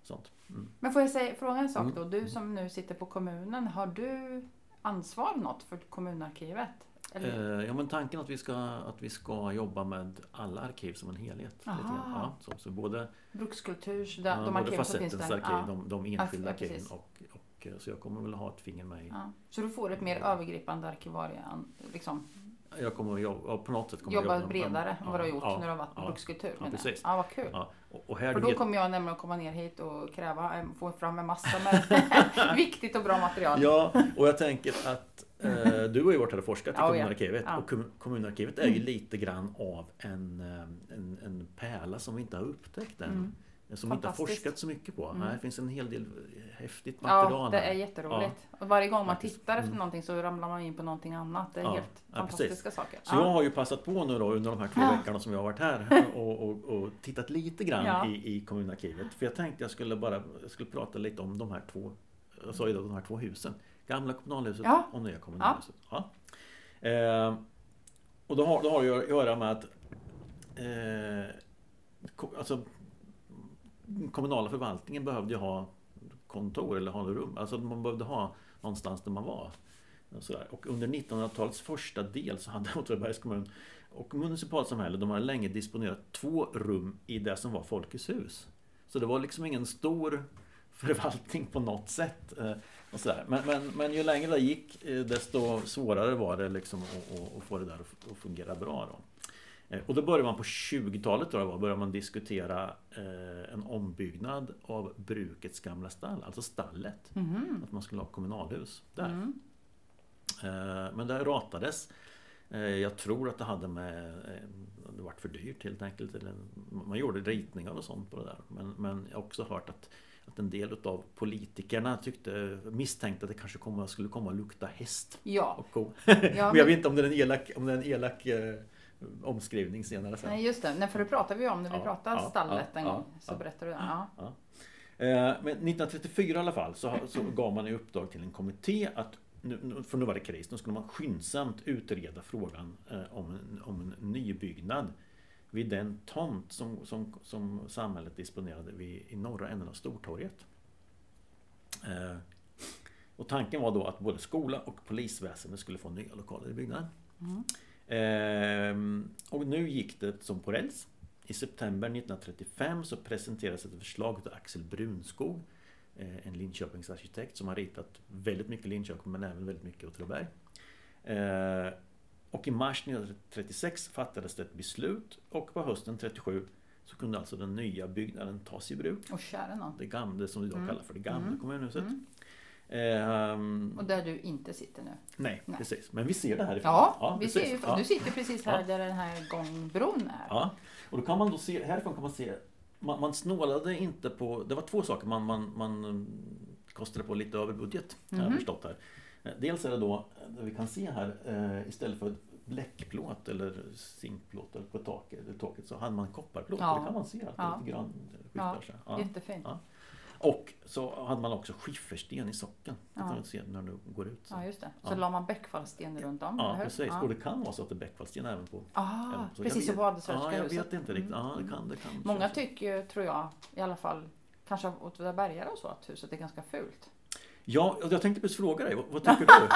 Sånt. Mm. Men får jag säga, fråga en sak Mm. då? Du som nu sitter på kommunen, har du ansvar något för kommunarkivet? Eller? Eh, ja men tanken att vi, ska, att vi ska jobba med alla arkiv som en helhet. Ja, så, så både, Brukskulturs, de, ja, de arkiven som finns där. arkiv, de, de enskilda Ja, arkiven och, och eh, så jag kommer väl ha ett finger med i. Ja. Så du får ett mer övergripande arkivarie, liksom, Jag kommer jobba, på något sätt kommer jobba jobba bredare än vad du har gjort ja, när du har varit på ja, brukskultur. ja, precis. Ja, vad kul. Och, och här För då het- kommer jag nämligen att komma ner hit och kräva, eh, få fram en massa med viktigt och bra material. Ja, och jag tänker att eh, du har ju varit här och forskat i kommunarkivet och kommun- kommunarkivet är ju lite grann av en, eh, en, en pärla som vi inte har upptäckt än. Mm. Som vi inte har forskat så mycket på. Mm. Det finns en hel del häftigt material Ja, det här. är jätteroligt. Och varje gång man tittar efter Mm. någonting så ramlar man in på någonting annat. Det är Ja, helt ja, fantastiska saker. Så jag har ju passat på nu då under de här två Ja. veckorna som jag har varit här och, och, och tittat lite grann Ja. i, i kommunarkivet. För jag tänkte jag skulle bara jag skulle prata lite om de här två jag sa ju de här två husen. Gamla kommunalhuset Ja. och nya kommunalhuset. Ja. Eh, och då har, då har det att göra med att eh, alltså, kommunala förvaltningen behövde ju ha kontor eller ha rum. Alltså man behövde ha någonstans där man var. Och, sådär. och under 1900-talets första del så hade Åtvidabergs kommun och municipalsamhället de hade länge disponerat två rum i det som var Folkets hus. Så det var liksom ingen stor förvaltning på något sätt. Eh, och sådär. Men, men, men ju längre det gick eh, desto svårare var det liksom att, att, att få det där att att fungera bra. Då. Eh, Och då började man på 20-talet tror jag var, började man diskutera eh, en ombyggnad av brukets gamla stall, alltså stallet. Mhm. Att man skulle ha kommunalhus där. Mm. Eh, Men det ratades. Jag tror att det hade med Det vart för dyrt helt enkelt. Man gjorde ritningar och sånt på det där. Men, men jag har också hört att, att en del utav politikerna tyckte misstänkte att det kanske komma, skulle komma att lukta häst Ja, och ko. ja Men jag men, vet inte om det är en elak, om det är en elak omskrivning senare sen. nej, just det. Nej, för det pratade vi om när vi Ja, pratade ja, stallet ja, en gång. Så berättade du det. Ja. Eh, Men 1934 i alla fall så, så gav man i uppdrag till en kommitté att nu, för nu var det kris, nu skulle man skyndsamt utreda frågan eh, om en, om en nybyggnad vid den tomt som, som, som samhället disponerade vid, i norra änden av Stortorget. Eh, och tanken var då att både skola och polisväsende skulle få nya lokaler i byggnaden. Mm. Ehm, och nu gick det som på räls. I september 1935 så presenterades ett förslag av Axel Brunskog eh, En Linköpingsarkitekt som har ritat väldigt mycket Linköping men även väldigt mycket Åtvidaberg. Eh, Och i mars 1936 fattades det ett beslut och på hösten 37 så kunde alltså den nya byggnaden tas i bruk. Och kära någon. Det gamla, som vi idag Mm. kallar för det gamla Mm. kommunhuset. Mm. Ehm, Och där du inte sitter nu. nej, Nej. precis. Men vi ser det härifrån. Ja, vi precis. ser ju, Ja. du sitter precis här Ja. där den här gångbron är. Ja, och då kan man då se, härifrån kan man se man, man snålade inte på, det var två saker man, man, man mm, kostade på lite över budget. Jag Mhm. förstått här. Eh, Dels är det då, det vi kan se här, eh, istället för bläckplåt eller zinkplåt eller på taket, taket så hade man kopparplåt. Ja. Det kan man se att det Ja. lite grann Ja, skiftar sig. Ja. Jättefint. Ja. Och så hade man också skiffersten i socken. Ja. du se när du går ut. Så. Ja, just det. Så Ja. la man bäckfallsten runt om, Ja, precis. Ja. Och det kan vara så att det är bäckfallsten även på Ah, även så. precis som på Adelsrödska Ja, jag vet inte riktigt. Ja, det Mm. kan, det kan Många tycker ju, tror jag, i alla fall kanske av Åtvidabergare och så, att huset är ganska fult. Ja, jag tänkte precis fråga dig, vad, vad tycker du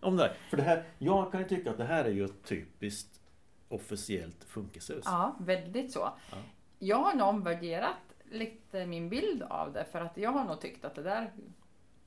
om det här? För det här, jag kan ju tycka att det här är ju ett typiskt officiellt funkishus. Ja, väldigt så. Ja. Jag har nog omvärderat lite min bild av det för att jag har nog tyckt att det där,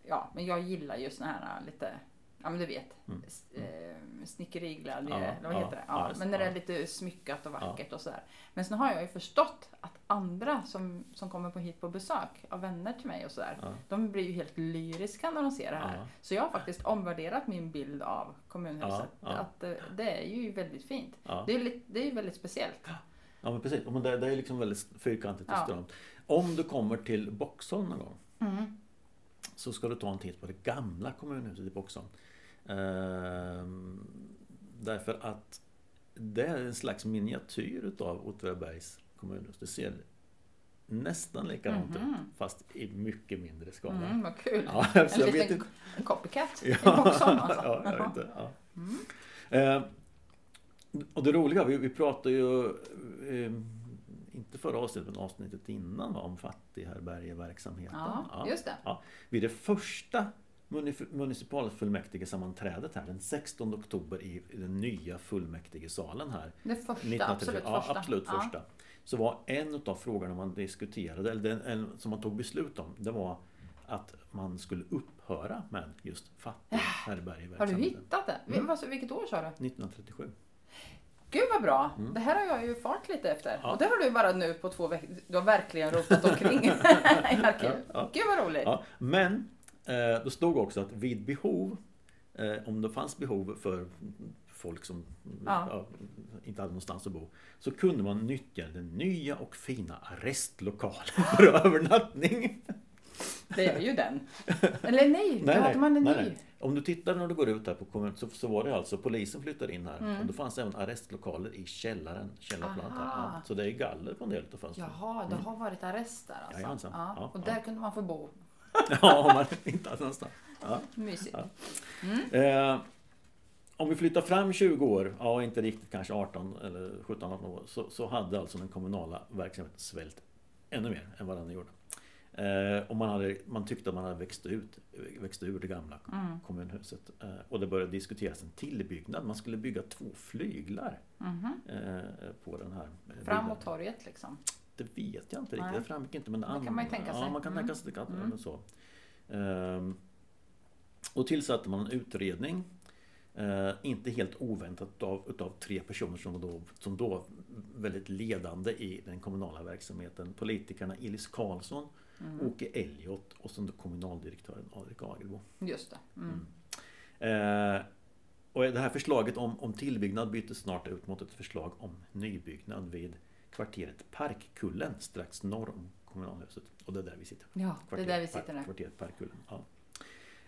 ja, men jag gillar ju såna här lite, ja men du vet, Mm. eh, snickeriglädje, Ja, eller vad ja, heter det? ja, Ja, men när det är ja. lite smyckat och vackert och sådär. Men sen har jag ju förstått att andra som, som kommer på hit på besök av vänner till mig och sådär, Ja. de blir ju helt lyriska när de ser det här. Ja. Så jag har faktiskt omvärderat min bild av kommunhuset. Ja, ja. Att det, det är ju väldigt fint. Ja. Det är ju det är väldigt speciellt. Ja men precis, men det, det är liksom väldigt fyrkantigt och Ja. Om du kommer till Boxholm någon gång Mm. så ska du ta en titt på det gamla kommunhuset i Boxholm. Ehm, därför att det är en slags miniatyr utav Åtvidabergs kommunhus. Det ser nästan likadant Mhm. ut fast i mycket mindre skala. Mm, vad kul. Ja, en så jag vet liten inte. en copycat Ja, i Boxholm alltså. ja, jag vet inte, ja. Mm. Eh, och det roliga, vi, vi pratade ju eh, inte förra avsnittet men avsnittet innan va, om fattighärbärgeverksamheten. Ja, just det. Vid det första municipalfullmäktigesammanträdet här den 16 oktober i den nya fullmäktigesalen här. Det första, 1937. absolut ja, första. absolut Ja. första. Så var en av frågorna man diskuterade, eller den, en, som man tog beslut om, det var att man skulle upphöra med just Har du fattighärbärgeverksamheten. hittat det? Mm. Vilket år sa du? 1937. Gud vad bra! Det här har jag ju fart lite efter. Mm. Ja. Och det har du bara nu på två veckor. Du har verkligen rotat omkring i arkivet. Ja, ja. Gud vad roligt! Ja, men eh, då stod också att vid behov, eh, om det fanns behov för folk som ja, inte hade någonstans att bo, så kunde man nyttja den nya och fina arrestlokalen för övernattning. Det är ju den. Eller nej, då hade man en ny. nej, nej. Om du tittar när du går ut här på kommun så, så var det alltså polisen flyttade in här Mm. och då fanns även arrestlokaler i källaren, källarplanet här. Ja, så det är galler på en del av fönstren. Jaha, det har varit arrest där alltså. Jajamensan. Ja, Ja, och ja. där kunde man få bo. Ja, om man inte hade någonstans. Ja. Mysigt. Ja. Eh, om vi flyttar fram 20 år, ja inte riktigt kanske 18 eller 17, 18 år, så, så hade alltså den kommunala verksamheten svällt ännu mer än vad den gjorde. Eh, och man, hade, man tyckte att man hade växt, ut, växt ur det gamla Mm. kommunhuset. Eh, och det började diskuteras en tillbyggnad. Man skulle bygga två flyglar eh, på den här byggnaden. mot torget liksom. Det vet jag inte riktigt, Nej. det framgick inte. Men Det kan man ju tänka sig. Ja, man kan Mm. tänka sig det kan, Mm. så. Ehm, och tillsatte man en utredning. Eh, inte helt oväntat av, utav tre personer som då, som då väldigt ledande i den kommunala verksamheten. Politikerna Elis Karlsson, Mm. Åke Elliot och sen då kommunaldirektören Adrik Agelbo. Just det. Mm. Eh, och det här förslaget om, om tillbyggnad byttes snart ut mot ett förslag om nybyggnad vid kvarteret Parkkullen strax norr om kommunalhuset. Och det är där vi sitter. Ja, det är där vi sitter nu. Kvarteret Parkkullen. Ja.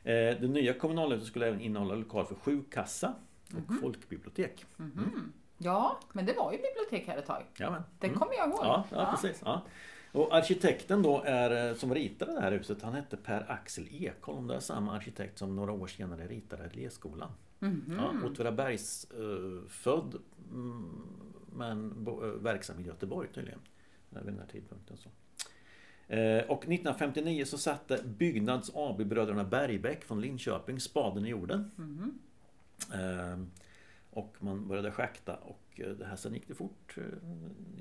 Eh, det nya kommunalhuset skulle även innehålla lokal för sjukkassa och Mhm. folkbibliotek. Mhm. Ja, men det var ju bibliotek här ett tag. Jajamän. Det Mm. kommer jag ihåg. Ja, ja, precis. Ja. Och arkitekten då är, eh, som ritade det här huset, han hette Per-Axel Ekholm. Det är samma arkitekt som några år senare ritade Leskolan. Mhm. Ja, Åtvidabergs eh, född mm, men bo, eh, verksam i Göteborg tydligen. eh, Vid den här tidpunkten. Så. Eh, och 1959 så satte Byggnads AB bröderna Bergbäck från Linköping spaden i jorden. Mhm. Eh, och man började schakta och det här sen gick det fort. Eh,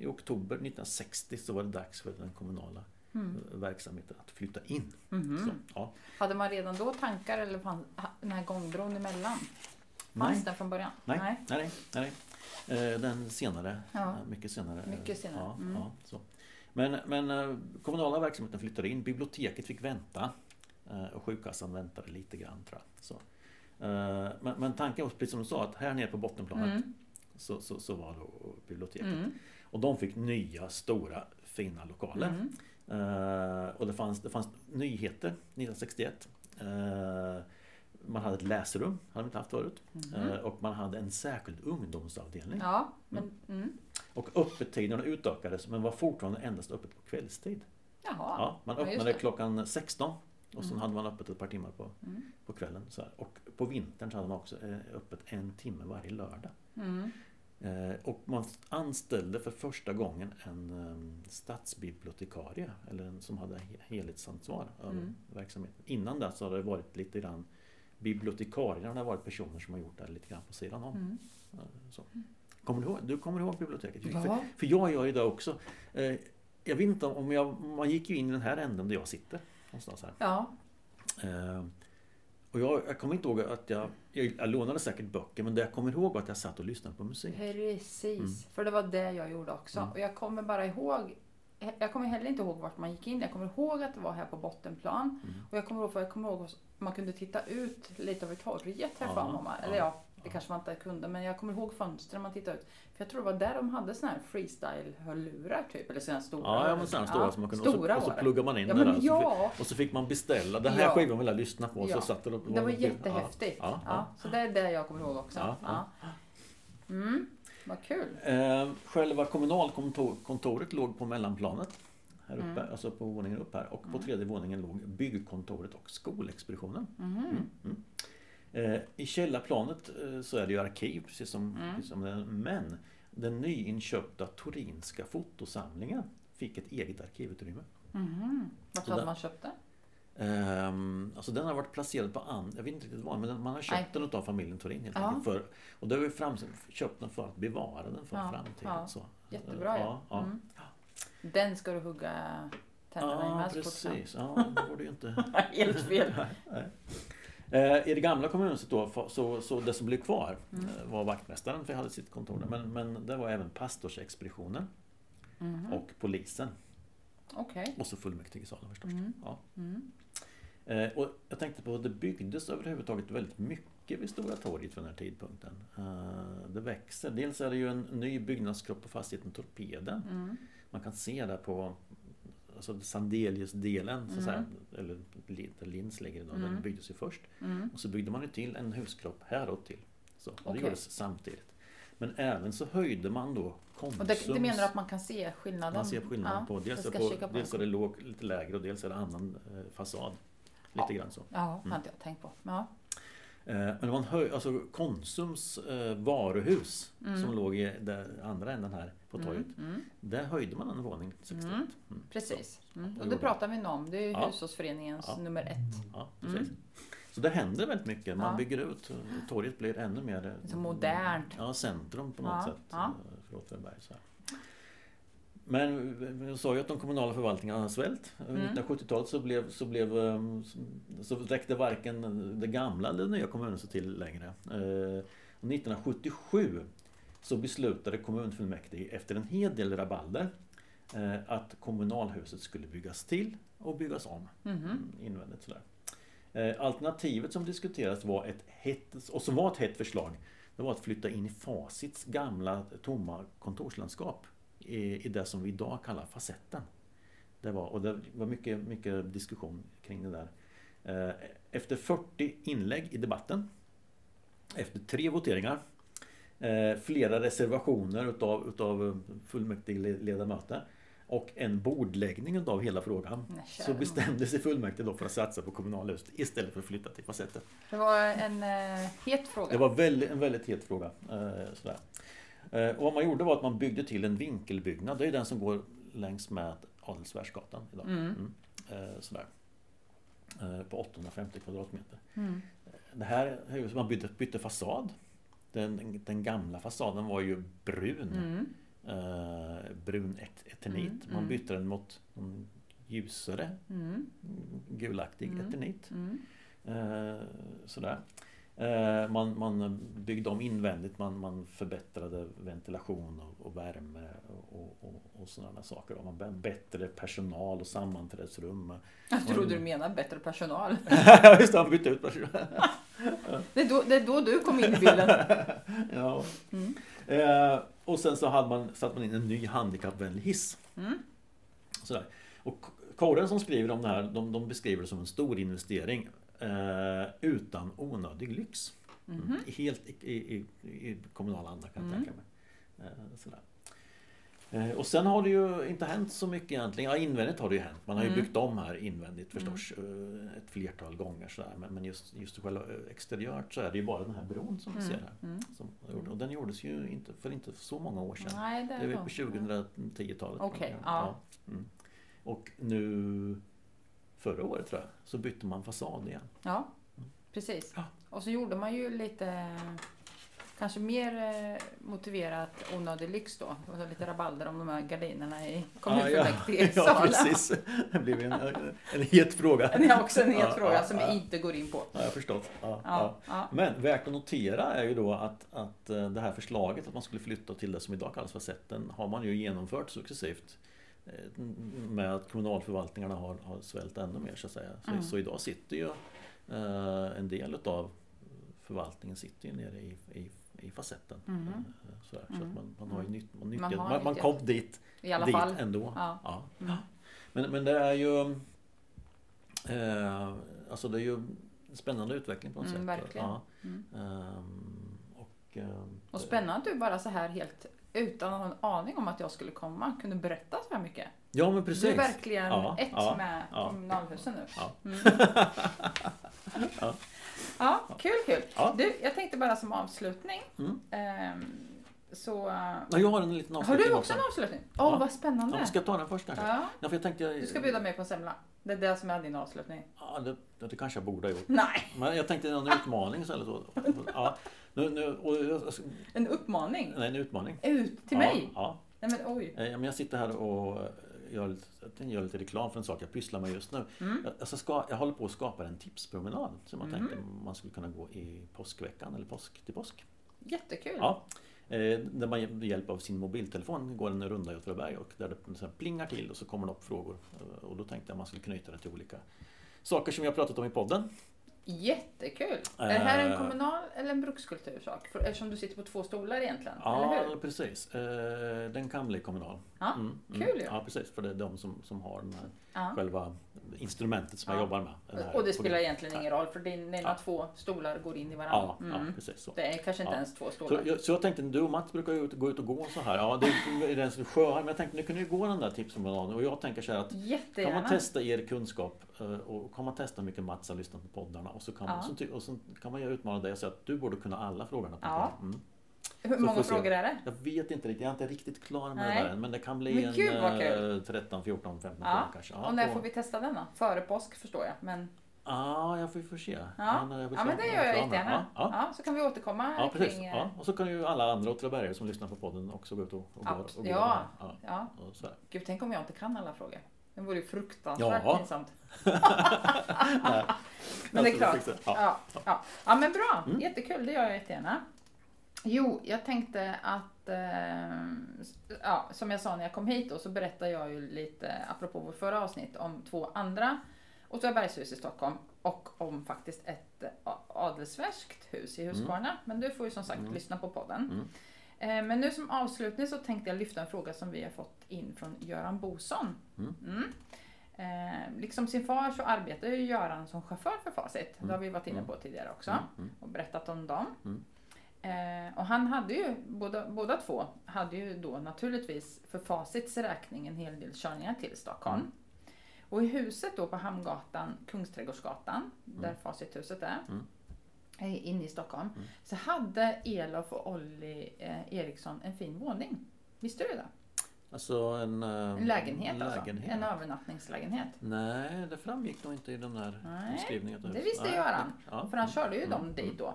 I oktober 1960 så var det dags för den kommunala Mm. eh, verksamheten att flytta in. Mhm. Så, ja. Hade man redan då tankar eller fanns ha- den här gångbron emellan? Nej. Fanns den från början? Nej, nej, nej. nej. Eh, Den senare, Ja. mycket senare. Mycket senare, Ja, mm. ja, så. Men, men kommunala verksamheten flyttade in, biblioteket fick vänta och sjukkassan väntade lite grann tror jag. Så. Men, men tanken var precis som du sa att här nere på bottenplanet Mm. Så, så, så var då biblioteket. Mm. Och de fick nya stora fina lokaler. Mm. Eh, och det fanns, det fanns nyheter 1961. Eh, man hade ett läsrum, hade man inte haft förut. Eh, och man hade en särskild ungdomsavdelning. Ja, men... Mm. Och öppettiderna utökades men var fortfarande endast öppet på kvällstid. Jaha. Ja, man öppnade klockan 16 och sen Mm. hade man öppet ett par timmar på, Mm. på kvällen. Så här. Och på vintern så hade man också öppet en timme varje lördag. Mm. Eh, Och man anställde för första gången en eh, stadsbibliotekarie eller en som hade he- helhetsansvar över Mm. verksamheten. Innan det så hade det varit lite grann bibliotekarierna har varit personer som har gjort det lite grann på sidan om. Mm. Eh, Så. Kommer du, ihåg, du kommer ihåg biblioteket? Ja. För, för jag gör ju det också. Eh, Jag vet inte om jag, man gick ju in i den här änden där jag sitter. Någonstans här. Ja. Och jag, jag kommer inte ihåg att jag, jag, jag lånade säkert böcker men det jag kommer ihåg var att jag satt och lyssnade på musik. Precis, Mm. för det var det jag gjorde också. Mm. Och jag kommer bara ihåg jag kommer heller inte ihåg vart man gick in. Jag kommer ihåg att det var här på bottenplan. Mm. Och jag kommer ihåg, för jag kommer ihåg att man kunde titta ut lite över torget här Ja, framme. ja, Eller ja, det kanske man inte kunde. Men jag kommer ihåg fönstren man tittade ut. För jag tror det var där de hade såna här freestyle-hörlurar typ. Eller såna stora. Ja, ja men sådana stora Ja, som man kunde... stora och så, och så pluggar man in Ja, det där. Och så, ja. fick, och så fick man beställa. Den här Ja. skivan vill jag lyssna på. Och Ja. så satt det, Det var jättehäftigt. Ja, Ja, ja. så det är det jag kommer ihåg också. Ja, Ja, Mm, vad kul. Eh, själva kommunalkontoret låg på mellanplanet. Här uppe, Mm. alltså på våningen upp här. Och på tredje våningen låg byggkontoret och skolexpeditionen. Mhm. Mm. Eh, I källarplanet eh, så är det ju arkiv precis som, Mm. precis som den. Men den nyinköpta Torinska fotosamlingen fick ett eget arkivutrymme. Så hade där- man köpt Ehm, alltså den har varit placerad på an, jag vet inte riktigt var, men man har köpt Nej. den av familjen Thorin helt Ja. enkelt. För, och då har vi fram, köpt den för att bevara den för Ja, framtiden. ja. Så. Jättebra ja. Ja, Mm. Den ska du hugga tänderna i ja med du kan. precis. Ja, det går det ju inte. Helt fel. Eh, I det gamla kommunhuset då, så, så det som blev kvar Mm. eh, var vaktmästaren, för jag hade sitt kontor där. Men, men det var även pastorsexpeditionen Mhm. och polisen. Okej. Och så fullmäktigesalen förstås. Mm. Ja. Mm. Eh, och jag tänkte på att det byggdes överhuvudtaget väldigt mycket vid Stora torget vid den här tidpunkten. Eh, det växer. Dels är det ju en ny byggnadskropp på fastigheten Torpeden. Mm. Man kan se där på alltså Sandelius-delen, så att säga, eller där Linds ligger idag, Mm. den byggdes ju först. Mm. Och så byggde man ju till en huskropp häråt till. Så, och det gjordes samtidigt. Men även så höjde man då Konsums... Och det, det menar du att man kan se skillnaden? man ser skillnaden Ja, på, dels, på, på dels är det låg, lite lägre och dels är det annan eh, fasad. Lite grann så. Ja, Mm. har inte jag tänkt på. Ja. Eh, Men det var en höj, alltså Konsums eh, varuhus Mm. som låg i den andra änden här på torget. Mm. Mm. Där höjde man en våning 61. Mm. Mm. Precis. Mm. det Och det pratar vi om. Det är Ja. hushållsföreningens Ja. nummer ett. Ja, precis. Mm. Så det händer väldigt mycket. Man Ja. bygger ut. Torget blir ännu mer Så modernt. Ja, centrum på något Ja, sätt ja. eh, för Åtvidaberg. Men jag sa ju att de kommunala förvaltningarna har svält. Mm. 1970-talet så, blev, så, blev, eh, så räckte varken det gamla eller det nya kommunhuset till längre. Eh, 1977 så beslutade kommunfullmäktige efter en hel del rabalder eh, att kommunalhuset skulle byggas till och byggas om Mhm. invändigt. Sådär. Eh, Alternativet som diskuterades var ett hett, och som var ett hett förslag det var att flytta in i Facits gamla tomma kontorslandskap i, i det som vi idag kallar facetten. Det var, och det var mycket, mycket diskussion kring det där. Eh, Efter 40 inlägg i debatten efter tre voteringar eh, flera reservationer utav, utav fullmäktigeledamöter och en bordläggning utav hela frågan Nej, så bestämde sig fullmäktige då för att satsa på kommunalhuset istället för att flytta till facetten. Det var en eh, het fråga. Det var väldigt, en väldigt het fråga. Eh, sådär. Eh, och vad man gjorde var att man byggde till en vinkelbyggnad. Det är den som går längs med Adelsvärsgatan idag. Mm. Mm. Eh, sådär. Eh, på 850 kvadratmeter. Mm. Det här huset, man bytte, bytte fasad. Den, den gamla fasaden var ju brun. Mm. Eh, brun et, eternit. Mm, Man mm. bytte den mot en ljusare gulaktig eternit. Eh, sådär. Eh, man, man byggde om invändigt, man, man förbättrade ventilation och, och värme och, och, och sådana saker. Man bättre personal och sammanträdesrum. Jag trodde du menade bättre personal. Ja, Just det, man bytte ut personal. Det är då, det är då du kom in i bilden. ja. Mm. eh, och sen så hade man, satte man in en ny handikappvänlig hiss. Mm. Sådär. Och kåren som skriver om det här, de, de beskriver det som en stor investering eh, utan onödig lyx. Mhm. Helt i, i, i, kommunal anda kan jag Mm. tänka mig. Eh, sådär. Eh, och sen har det ju inte hänt så mycket egentligen. Ja, invändigt har det ju hänt. Man har ju Mm. byggt om här invändigt förstås eh, ett flertal gånger. Sådär. Men, men just, just själva eh, exteriört så är det ju bara den här bron som vi ser här. Mm. Som, och den gjordes ju inte för inte så många år sedan. Nej, det Det är väl var- på 2010-talet. Okej, ja. Mm. Och nu förra året tror jag så bytte man fasad igen. Ja, precis. Ja. Och så gjorde man ju lite Kanske mer eh, motiverat onödig lyx då. Och så lite rabalder om de här gardinerna i Ah, ja, ja, precis. Det blev en, en het fråga. Det är också en het Ja, fråga ja, som jag inte går in på. Ja, jag förstått. Men värt att notera är ju då att, att eh, det här förslaget att man skulle flytta till det som idag kallas facetten har man ju genomfört successivt. Med att kommunalförvaltningarna har, har svällt ännu mer så att säga. Så, Mm. så idag sitter ju eh, en del utav förvaltningen sitter ju nere i, i, i facetten. Mhm. Eh, Sådär. Så Mm. att man, man har ju nytt, man, Man har man, man nyttjat. kom dit, I alla dit fall. ändå. Ja. Ja. Mm. Men, men det är ju eh, Alltså det är ju en spännande utveckling på något Mm, sätt. verkligen. Ja. Mm. Ehm, och, ehm, Och spännande att du bara så här helt utan att ha en aning om att jag skulle komma kunde berätta så här mycket. Ja men precis. Du är verkligen Ja, ett ja, med ja. kommunalhusen nu. Ja. Mm. Ja. ja, kul kul. Du, jag tänkte bara som avslutning. Mm. ehm, så... Ja, jag har en liten Har avslutning du också en avslutning? Åh, Ja. vad spännande! Ja, ska jag ta den först kanske? Ja. Ja, för jag tänkte... Du ska bjuda mig på semla. Det är det som är din avslutning. Ja, det, det kanske jag borde ha gjort. Nej! Men jag tänkte en utmaning så eller så. Ja, nu, nu, och, jag- En uppmaning? nej, en utmaning. Ut till ja, mig? Ja. Nej men oj. Eh, men jag sitter här och eh, gör, lite- jag gör lite reklam för en sak jag pysslar med just nu. Mm. Jag, alltså ska, jag håller på att skapa en tipspromenad som jag Mm. tänkte man skulle kunna gå i påskveckan eller påsk till påsk. Jättekul. Ja. Eh, där man med hjälp av sin mobiltelefon går en runda i Åtvidaberg och där det så plingar till och så kommer det upp frågor. Eh, Och då tänkte jag man skulle knyta det till olika saker som vi har pratat om i podden. Jättekul! Är det här en Eh. kommunal eller en brukskultursak? För, eftersom du sitter på två stolar egentligen, eller Ja, hur? precis. Eh, Den kan bli kommunal. Ja, Mm, kul ju. Ja, precis. För det är de som, som har den här, Ja. själva instrumentet som Ja. jag jobbar med. Och det spelar programmet. egentligen ingen roll för din, dina Ja. två stolar går in i varandra. Ja, Mm. ja, precis så. Det är kanske inte Ja. ens två Så stolar. jag, så jag tänkte, du och Mats brukar ju ut, gå ut och gå så här. Ja, det är den som sjö här, men jag tänkte nu kunde ju gå den där tipspromenaden. Och jag tänker så här att kan Jättegärna. man testa er kunskap eh, och kan man testa hur mycket Mats har lyssnat på poddarna och så kan, Ja. man, så, och så kan man ju utmana dig och säga att du borde kunna alla frågorna. På Ja. mm. Hur Så många se. frågor är det? Jag vet inte riktigt, jag är inte riktigt klar med Nej. det där än. Men det kan bli Men en gud, kul. 13, 14, 15 Ja. kanske. Och när får vi testa den då? Före påsk förstår jag. Men, Ja, jag får, får se. ja. Ja, se men det gör jag jättegärna. Ja, ja. Ja, så kan vi återkomma Ja, precis. kring... eh, Ja. Och så kan ju alla andra åtvidabergare som lyssnar på podden också gå ut och, och, Abs- och gå. ja. ja. Ja, Och sådär. gud tänk om jag inte kan alla frågor. Det vore ju fruktansvärt Ja. pinsamt. Men det är klart. Ja. Ja, ja. ja men bra, Mm. jättekul, det gör jag jättegärna. Jo, jag tänkte att, eh, ja, som jag sa när jag kom hit då, så berättade jag ju lite, apropå vårt förra avsnitt, om två andra Åtvidabergshus i Stockholm och om faktiskt ett adelsvärskt hus i Huskvarna. Men du får ju som sagt Mm. lyssna på podden. Mm. Eh, Men nu som avslutning så tänkte jag lyfta en fråga som vi har fått in från Göran Boson. Mm. Mm. Eh, liksom sin far så arbetar ju Göran som chaufför för Facit. Det har vi varit inne på tidigare också Mm, mm. och berättat om dem. Mm. Eh, och han hade ju, båda, båda två, hade ju då naturligtvis för Facits räkning en hel del körningar till Stockholm. Mm. Och i huset då på Hamngatan, Kungsträdgårdsgatan, där Facithuset är, Mm. eh, inne i Stockholm, Mm. så hade Elof och Olli eh, Eriksson en fin våning. Visste du det? Alltså en, eh, En lägenhet, en alltså. lägenhet. En övernattningslägenhet. Nej, det framgick nog inte i den där beskrivningen. det visste Göran. Ja. För han körde ju dem Mm, dit då.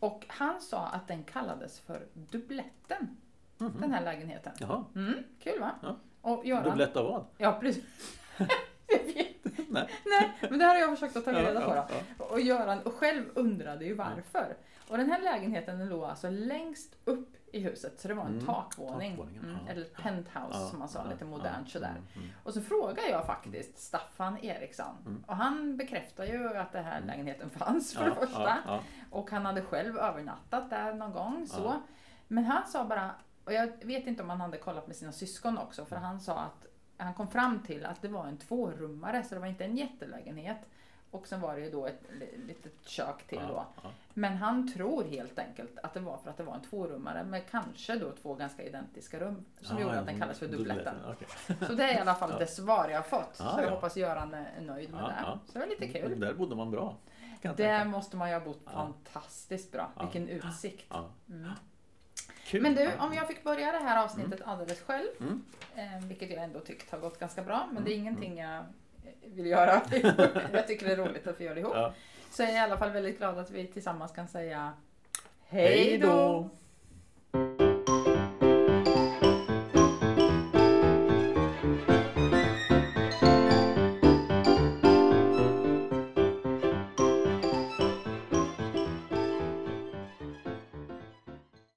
Och han sa att den kallades för dubbletten, mm. den här lägenheten. Jaha, Mm, kul va? Ja. Och Göran... dubblett av vad? Ja, precis. Jag vet. Nej. Nej, men det här har jag försökt att ta reda på. Ja, Och Göran och själv undrade ju varför. Och den här lägenheten den låg alltså längst upp i huset, så det var en Mm, takvåning. Mm, ja. Eller penthouse ja, som man sa, ja, lite modernt sådär. mm, mm. Och så frågade jag faktiskt Staffan Eriksson Mm. och han bekräftar ju att den här lägenheten fanns för det första. Och han hade själv övernattat där någon gång. Så. Men han sa bara, och jag vet inte om han hade kollat med sina syskon också, för han sa att han kom fram till att det var en tvårummare, så det var inte en jättelägenhet. Och sen var det ju då ett li- litet kök till då. Ja. Men han tror helt enkelt att det var för att det var en tvårummare med kanske då två ganska identiska rum som Ja, gjorde att den kallas för dubbletten, okej. Så det är i alla fall det svar jag har fått. Ja, så jag ja. hoppas Göran är nöjd med Ja, det. Så det var lite kul. Där bodde man bra. Där måste man ju ha bott fantastiskt bra. Vilken utsikt. Mm. Kul. Men du, om jag fick börja det här avsnittet alldeles själv, Mm. eh, vilket jag ändå tyckt har gått ganska bra, men det är Mm, ingenting jag vill göra Jag tycker det är roligt att vi gör det ihop. Ja. Så jag är i alla fall väldigt glad att vi tillsammans kan säga Hej då!